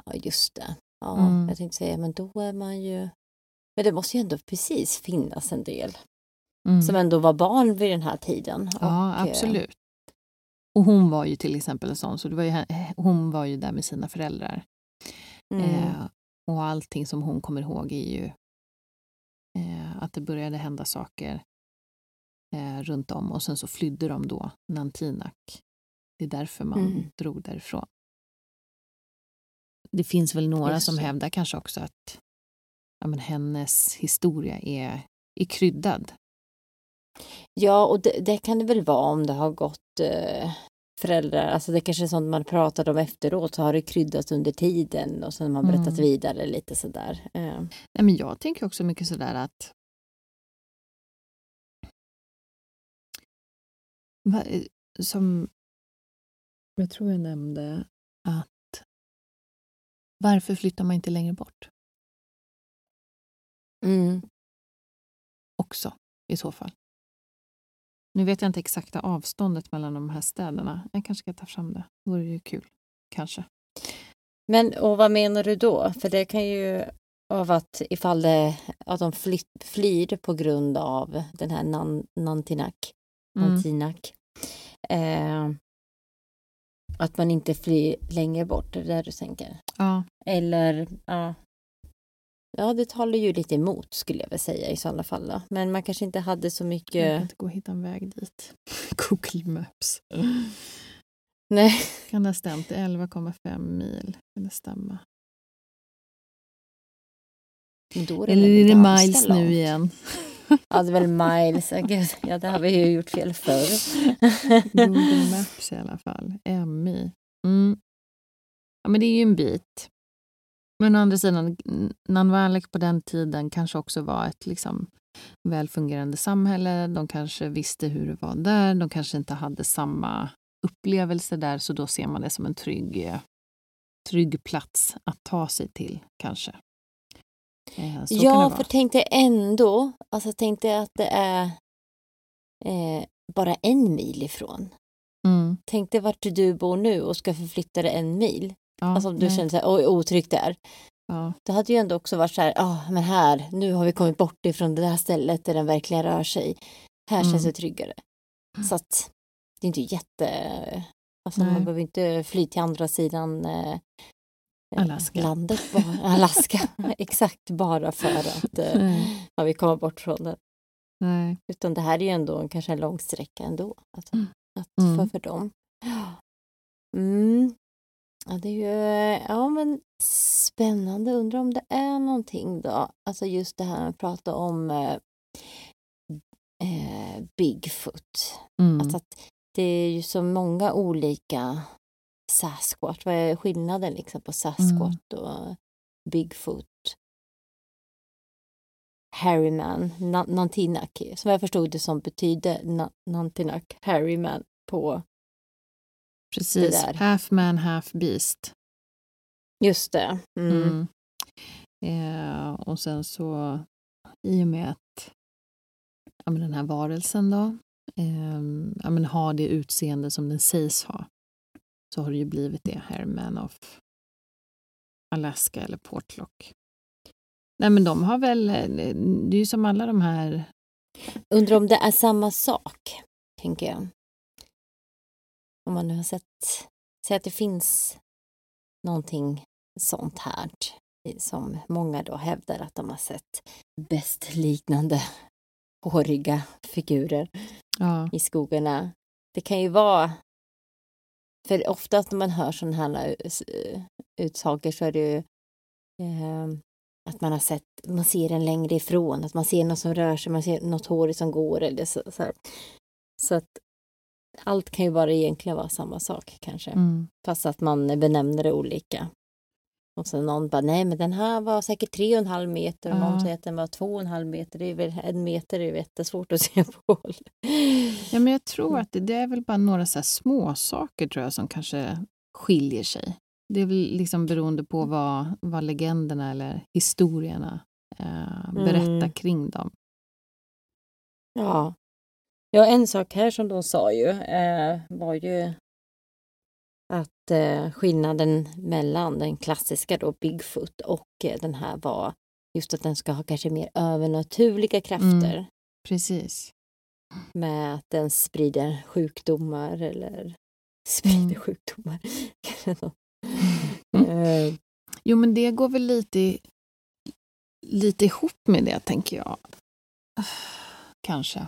Ja, just det. Ja, mm. Jag tänkte säga, men då är man ju... Men det måste ju ändå precis finnas en del mm. som ändå var barn vid den här tiden. Ja, och, eh, absolut. Och hon var ju till exempel en sån, så det var ju, hon var ju där med sina föräldrar. Mm. Eh, och allting som hon kommer ihåg är ju eh, att det började hända saker eh, runt om och sen så flydde de då Nantinak. Det är därför man mm. drog därifrån. Det finns väl några som hävdar kanske också att ja, men hennes historia är, är kryddad. Ja, och det, det kan det väl vara om det har gått eh, föräldrar, alltså det kanske är sånt man pratade om efteråt, så har det kryddats under tiden och sen har man berättat mm. vidare lite sådär. Eh. Nej, men jag tänker också mycket sådär att som jag tror jag nämnde att varför flyttar man inte längre bort? Mm. Också i så fall. Nu vet jag inte exakta avståndet mellan de här städerna. Jag kanske ska ta fram det. Det vore ju kul. Kanske. Men och vad menar du då? För det kan ju av att ifall det, att de fly, flyr på grund av den här nan, Nantinak, Mm. Nantinak. Eh, att man inte flyr längre bort, är det där du tänker? Ja, Eller, ja. Ja, det talar ju lite emot skulle jag väl säga i sådana fall. Då. Men man kanske inte hade så jag kan mycket... inte gå och hitta en väg dit. Google Maps. Nej. Kan det ha stämt? Det är 11,5 mil. Kan det stämma? Men då Eller är det miles långt. nu igen? Ja, det är väl miles. Gud, Ja, det har vi ju gjort fel förr. Google Maps i alla fall. MI. Mm. Ja, men det är ju en bit. Men å andra sidan, Nanvalek på den tiden kanske också var ett liksom, välfungerande samhälle. De kanske visste hur det var där. De kanske inte hade samma upplevelse där, så då ser man det som en trygg, trygg plats att ta sig till, kanske. Eh, så ja, för tänk dig ändå, alltså tänk dig att det är eh, bara en mil ifrån. Mm. Tänk dig vart du bor nu och ska förflytta dig en mil. Ja, alltså du nej. känner så här, oj, otryggt där. Ja. Det hade ju ändå också varit så här, ja men här, nu har vi kommit bort ifrån det där stället där den verkligen rör sig. Här känns Mm. det tryggare. Så att det är inte jätte, alltså Nej. man behöver inte fly till andra sidan eh, Alaska. landet, bara, Alaska, exakt bara för att eh, Nej. ja, vi kommer bort från det. Nej. Utan det här är ju ändå kanske en lång sträcka ändå. Att, Mm. att Mm. för, för dem. Mm. Ja, det är ju ja, men spännande. Undrar om det är någonting då. Alltså just det här att prata om eh, eh, Bigfoot. Mm. Alltså att det är ju så många olika Sasquatch. Vad är skillnaden liksom på Sasquatch och Bigfoot? Harryman, Na- Nantinak, som jag förstod det som betyder Na- Nantinak, Harryman på Precis. Half man, half beast. Just det. Mm. Mm. Eh, och sen så i och med att ja, men den här varelsen då eh, ja, men har det utseende som den sägs ha så har det ju blivit det Herman of Alaska eller Portlock. Nej men de har väl, eh, det är ju som alla de här Undrar om det är samma sak, tänker jag. Om man nu har sett, säg att det finns någonting sånt här som många då hävdar att de har sett bäst liknande håriga figurer ja, i skogarna. Det kan ju vara, för oftast när man hör sådana här eh, utsager så är det ju eh, att man har sett, man ser den längre ifrån, att man ser något som rör sig, man ser något hår som går eller så. Så, så att allt kan ju bara egentligen vara samma sak kanske, mm, fast att man benämner det olika. Och så någon bara, nej men den här var säkert tre och en halv meter och Ja. någon säger att den var två och en halv meter. Det är väl en meter, det är jättesvårt att se på håll. ja men jag tror att det, det är väl bara några så små saker tror jag som kanske skiljer sig. Det är väl liksom beroende på vad, vad legenderna eller historierna eh, berättar Mm. kring dem. Ja. Ja, en sak här som de sa ju eh, var ju att eh, skillnaden mellan den klassiska då Bigfoot och eh, den här var just att den ska ha kanske mer övernaturliga krafter Precis. med att den sprider sjukdomar eller sprider Mm. sjukdomar. Mm. Jo, men det går väl lite, lite ihop med det, tänker jag. Kanske.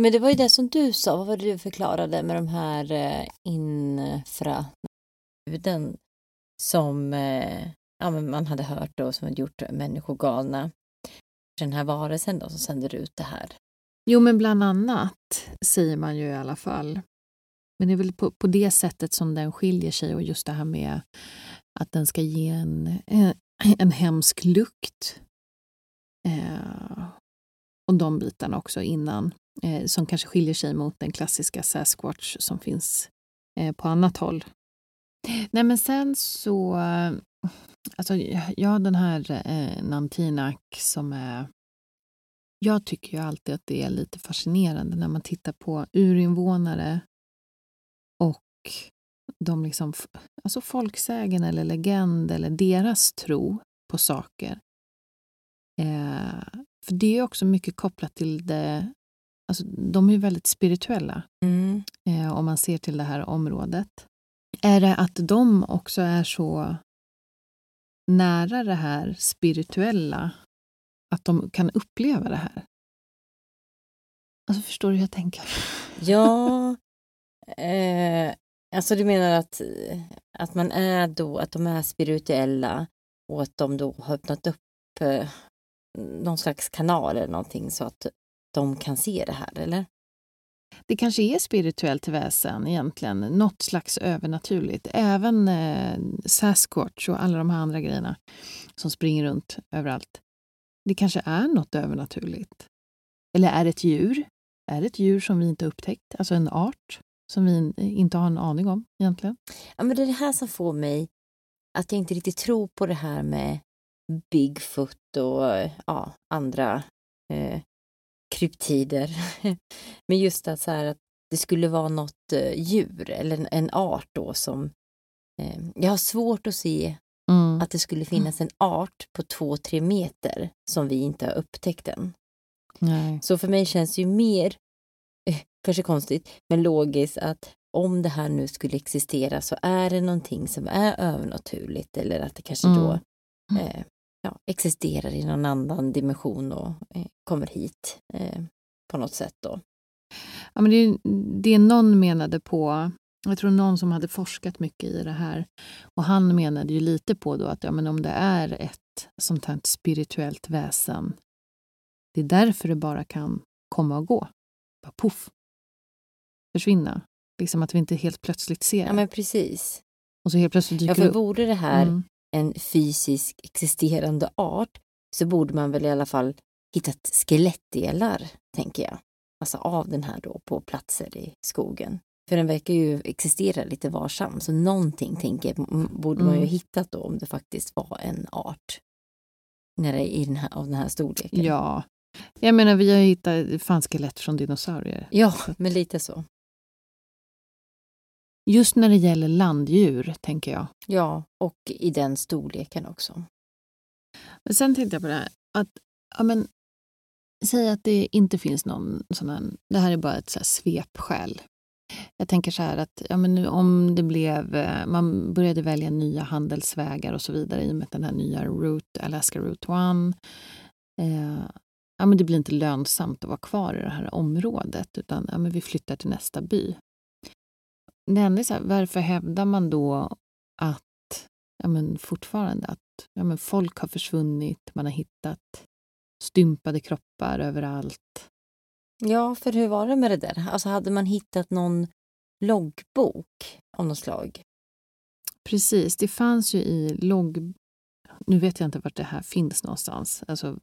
Men det var ju det som du sa, vad var det du förklarade med de här eh, infraljuden som eh, ja, men man hade hört och som hade gjort människor galna. Den här varelsen då som sänder ut det här. Jo, men bland annat säger man ju i alla fall. Men det är väl på, på det sättet som den skiljer sig och just det här med att den ska ge en, en, en hemsk lukt. Eh, och de bitarna också innan. Eh, som kanske skiljer sig mot den klassiska Sasquatch som finns eh, på annat håll. Nej men sen så, alltså ja den här eh, Nantinak som är jag tycker ju alltid att det är lite fascinerande när man tittar på urinvånare och de liksom, alltså folksägen eller legend eller deras tro på saker. Eh, för det är också mycket kopplat till det, alltså de är väldigt spirituella Mm. eh, om man ser till det här området. Är det att de också är så nära det här spirituella att de kan uppleva det här? Alltså förstår du hur jag tänker? Ja, eh, alltså du menar att, att man är då, att de är spirituella och att de då har öppnat upp någon slags kanal eller någonting så att de kan se det här, eller? Det kanske är spirituellt väsen egentligen, något slags övernaturligt. Även eh, Sasquatch och alla de här andra grejerna som springer runt överallt. Det kanske är något övernaturligt. Eller är det ett djur? Är det ett djur som vi inte upptäckt? Alltså en art som vi inte har en aning om egentligen? Ja, men det är det här som får mig att jag inte riktigt tror på det här med Bigfoot och ja, andra eh, kryptider. men just att, så här, att det skulle vara något eh, djur eller en, en art då som... Eh, jag har svårt att se Mm. att det skulle finnas en art på två, tre meter som vi inte har upptäckt än. Nej. Så för mig känns det ju mer, eh, kanske konstigt, men logiskt att om det här nu skulle existera så är det någonting som är övernaturligt eller att det kanske då Mm. eh, ja, existerar i någon annan dimension och eh, kommer hit eh, på något sätt då. Ja, men det, är, det någon menade på, jag tror någon som hade forskat mycket i det här, och han menade ju lite på då att ja, men om det är ett sånt här spirituellt väsen, det är därför det bara kan komma och gå. Bara poff. Försvinna. Liksom att vi inte helt plötsligt ser Ja det. men precis. Och så helt plötsligt dyker Ja, det för upp. vore det här Mm. En fysisk existerande art så borde man väl i alla fall hittat skelettdelar, tänker jag. Alltså av den här då på platser i skogen. För den verkar ju existera lite varsam, så någonting tänker jag, borde man ju Mm. hittat då om det faktiskt var en art. När det är i den här, av den här storleken. Ja. Jag menar, vi har hittat fanns skelett från dinosaurier. ja, men lite så. Just när det gäller landdjur, tänker jag. Ja, och i den storleken också. Men sen tänkte jag på det här att, ja men, säg att det inte finns någon sån här, det här är bara ett så här svepskäl. Jag tänker så här att ja men nu, om det blev, eh, man började välja nya handelsvägar och så vidare i och med den här nya Route, Alaska Route 1. Eh, ja men det blir inte lönsamt att vara kvar i det här området utan ja men vi flyttar till nästa by. Det enda är så här, varför hävdar man då att ja men fortfarande att ja men folk har försvunnit, man har hittat stympade kroppar överallt. Ja, för hur var det med det där? Alltså hade man hittat någon loggbok av något slag? Precis, det fanns ju i logg... Nu vet jag inte vart det här finns någonstans, alltså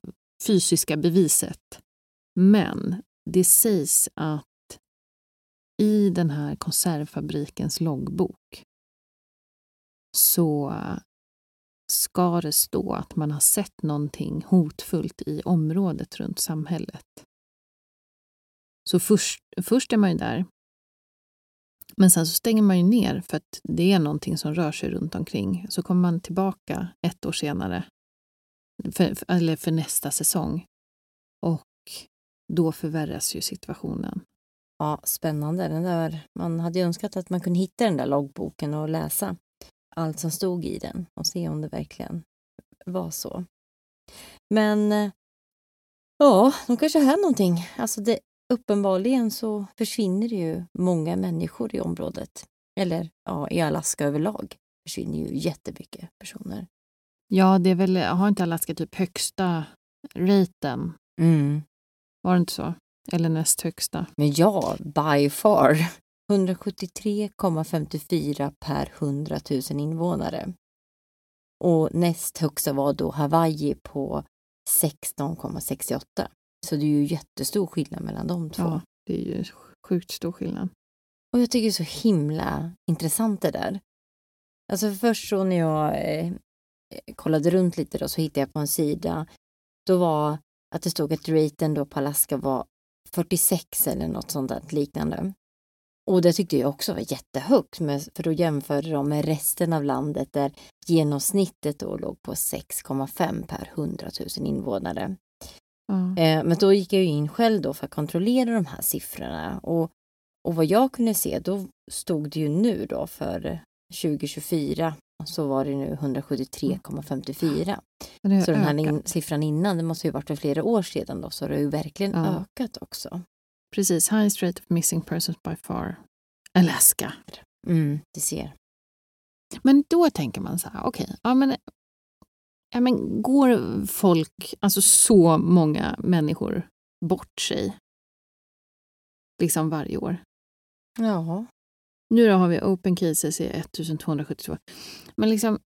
fysiska beviset. Men det sägs att i den här konservfabrikens loggbok så ska det stå att man har sett någonting hotfullt i området runt samhället. Så först, först är man ju där. Men sen så stänger man ju ner för att det är någonting som rör sig runt omkring. Så kommer man tillbaka ett år senare, för, eller för nästa säsong. Och då förvärras ju situationen. Ja, spännande. Den där, man hade ju önskat att man kunde hitta den där loggboken och läsa allt som stod i den och se om det verkligen var så. Men eh, ja, de kanske har någonting. Alltså det, uppenbarligen så försvinner det ju många människor i området. Eller ja, i Alaska överlag försvinner ju jättemycket personer. Ja, det är väl, har inte Alaska typ högsta raten? Var det inte så? Eller näst högsta? Men ja, by far. 173,54 per 100 000 invånare. Och näst högsta var då Hawaii på 16,68. Så det är ju jättestor skillnad mellan de två. Ja, det är ju sjukt stor skillnad. Och jag tycker det är så himla intressant det där. Alltså först så när jag eh, kollade runt lite då så hittade jag på en sida, då var att det stod att raten då på Alaska var 46 eller något sånt där liknande. Och det tyckte jag också var jättehögt, med, för då jämförde de med resten av landet där genomsnittet då låg på 6,5 per 100 000 invånare. Eh, men då gick jag ju in själv då för att kontrollera de här siffrorna och, och vad jag kunde se då stod det ju nu då för 2024 så var det nu 173,54. Men det har Så den här in, siffran innan, det måste ju varit för flera år sedan då, så det har ju verkligen Ja. ökat också. Precis, highest rate of missing persons by far. Alaska. Mm, det ser. Men då tänker man så här, okej, ja, men, ja, men går folk, alltså så många människor bort sig liksom varje år? Ja. Nu har vi open cases i 1272. Men liksom,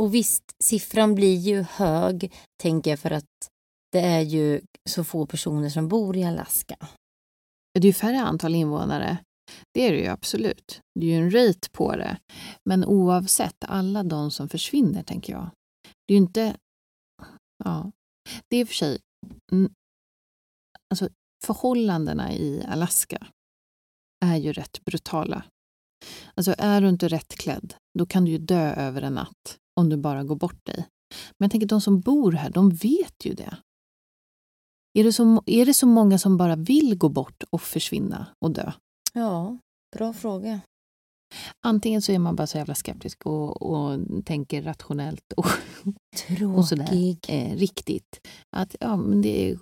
Och visst, siffran blir ju hög, tänker jag, för att det är ju så få personer som bor i Alaska. det är ju färre antal invånare. Det är det ju absolut. Det är ju en rate på det. Men oavsett, alla de som försvinner, tänker jag. Det är ju inte... Ja, det är i och för sig... Alltså, förhållandena i Alaska är ju rätt brutala. Alltså, är du inte rätt klädd, då kan du ju dö över en natt om du bara går bort dig. Men jag tänker, de som bor här, de vet ju det. Är det, så, är det så många som bara vill gå bort och försvinna och dö? Ja, bra fråga. Antingen så är man bara så jävla skeptisk och, och tänker rationellt och, och sådär. Tråkig. Eh, riktigt. Att ja, men det är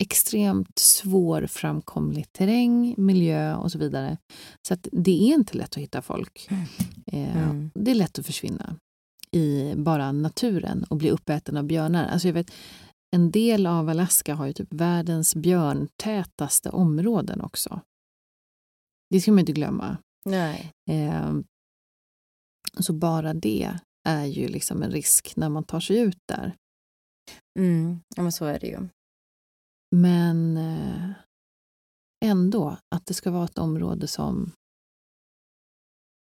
extremt svårframkomlig terräng, miljö och så vidare. Så att det är inte lätt att hitta folk. Eh, Mm. Det är lätt att försvinna i bara naturen och bli uppäten av björnar. Alltså jag vet, en del av Alaska har ju typ världens björntätaste områden också. Det ska man inte glömma. Nej. Eh, så bara det är ju liksom en risk när man tar sig ut där. Mm. Ja, men så är det ju. Men eh, ändå att det ska vara ett område som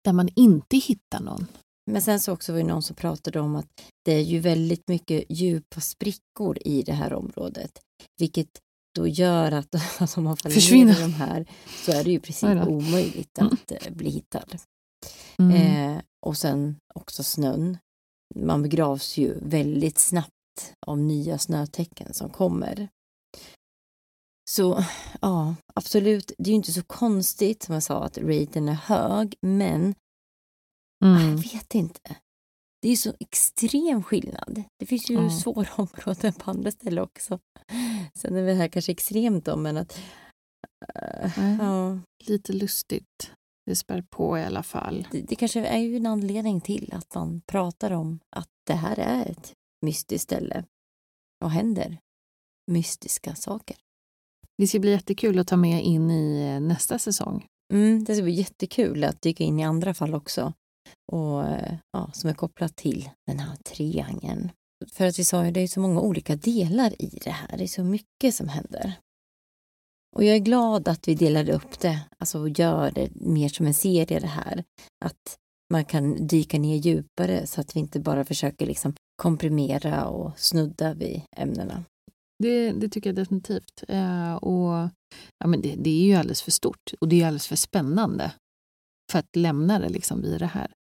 där man inte hittar någon. Men sen så också var det någon som pratade om att det är ju väldigt mycket djupa sprickor i det här området. Vilket då gör att alltså, om man faller ner Försvinner. i de här så är det ju precis omöjligt Mm. att eh, bli hittad. Mm. Eh, och sen också snön. Man begravs ju väldigt snabbt av nya snötecken som kommer. Så ja, absolut, det är ju inte så konstigt som jag sa att raten är hög, men Mm. jag vet inte. Det är ju så extrem skillnad. Det finns ju Ja. svåra områden på andra ställen också. Sen är det här kanske extremt då, men att... eh, Nej. ja, Lite lustigt. Det spär på i alla fall. det, det kanske är ju en anledning till att man pratar om att det här är ett mystiskt ställe och händer mystiska saker. Det ska bli jättekul att ta med in i eh, nästa säsong. Mm, det ska bli jättekul att dyka in i andra fall också. Och, eh, ja, som är kopplat till den här triangeln. För att vi sa ju, det är så många olika delar i det här. Det är så mycket som händer. Och jag är glad att vi delade upp det, alltså och gör det mer som en serie det här. Att man kan dyka ner djupare så att vi inte bara försöker liksom komprimera och snudda vid ämnena. Det, det tycker jag definitivt. Eh, och, ja, men det, det är ju alldeles för stort och det är alldeles för spännande för att lämna det liksom vid det här.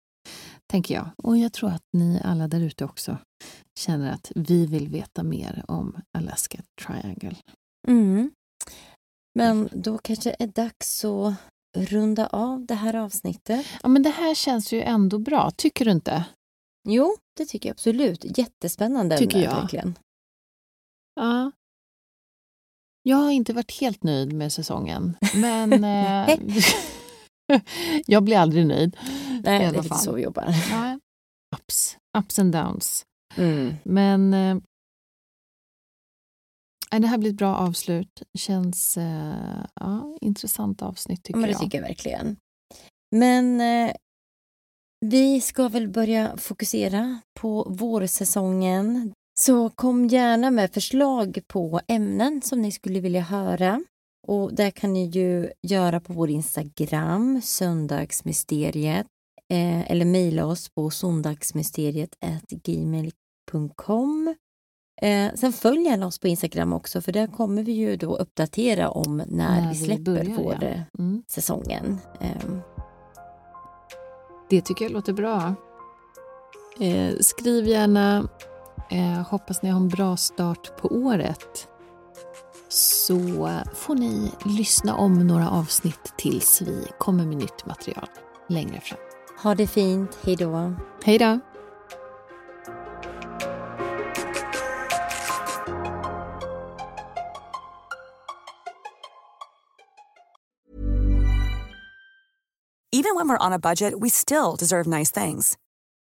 Tänker jag. Och jag tror att ni alla där ute också känner att vi vill veta mer om Alaska Triangle. Mm. Men då kanske det är dags att runda av det här avsnittet. Ja, men det här känns ju ändå bra, tycker du inte? Jo, det tycker jag absolut. Jättespännande Tycker jag. verkligen. Ja. Jag har inte varit helt nöjd med säsongen, men eh, jag blir aldrig nöjd. Nej, det är fall. så vi jobbar. Ja. Ups, ups and downs. Mm. Men eh, nej, det här blir ett bra avslut. Känns eh, ja, intressant avsnitt tycker Men det jag. tycker jag verkligen. Men eh, vi ska väl börja fokusera på vårsäsongen. Så kom gärna med förslag på ämnen som ni skulle vilja höra. Och det kan ni ju göra på vår Instagram, söndagsmysteriet, eh, eller mejla oss på söndagsmysteriet gmail.com. Eh, sen följ gärna oss på Instagram också för där kommer vi ju då uppdatera om när, När vi vi släpper börjar, vår ja. eh, Mm. säsongen. Eh, Det tycker jag låter bra. Skriv gärna. Eh, hoppas ni har en bra start på året. Så får ni lyssna om några avsnitt tills vi kommer med nytt material längre fram. ha det fint, hej då. Hej då! Even when we're on a budget, we still deserve nice things.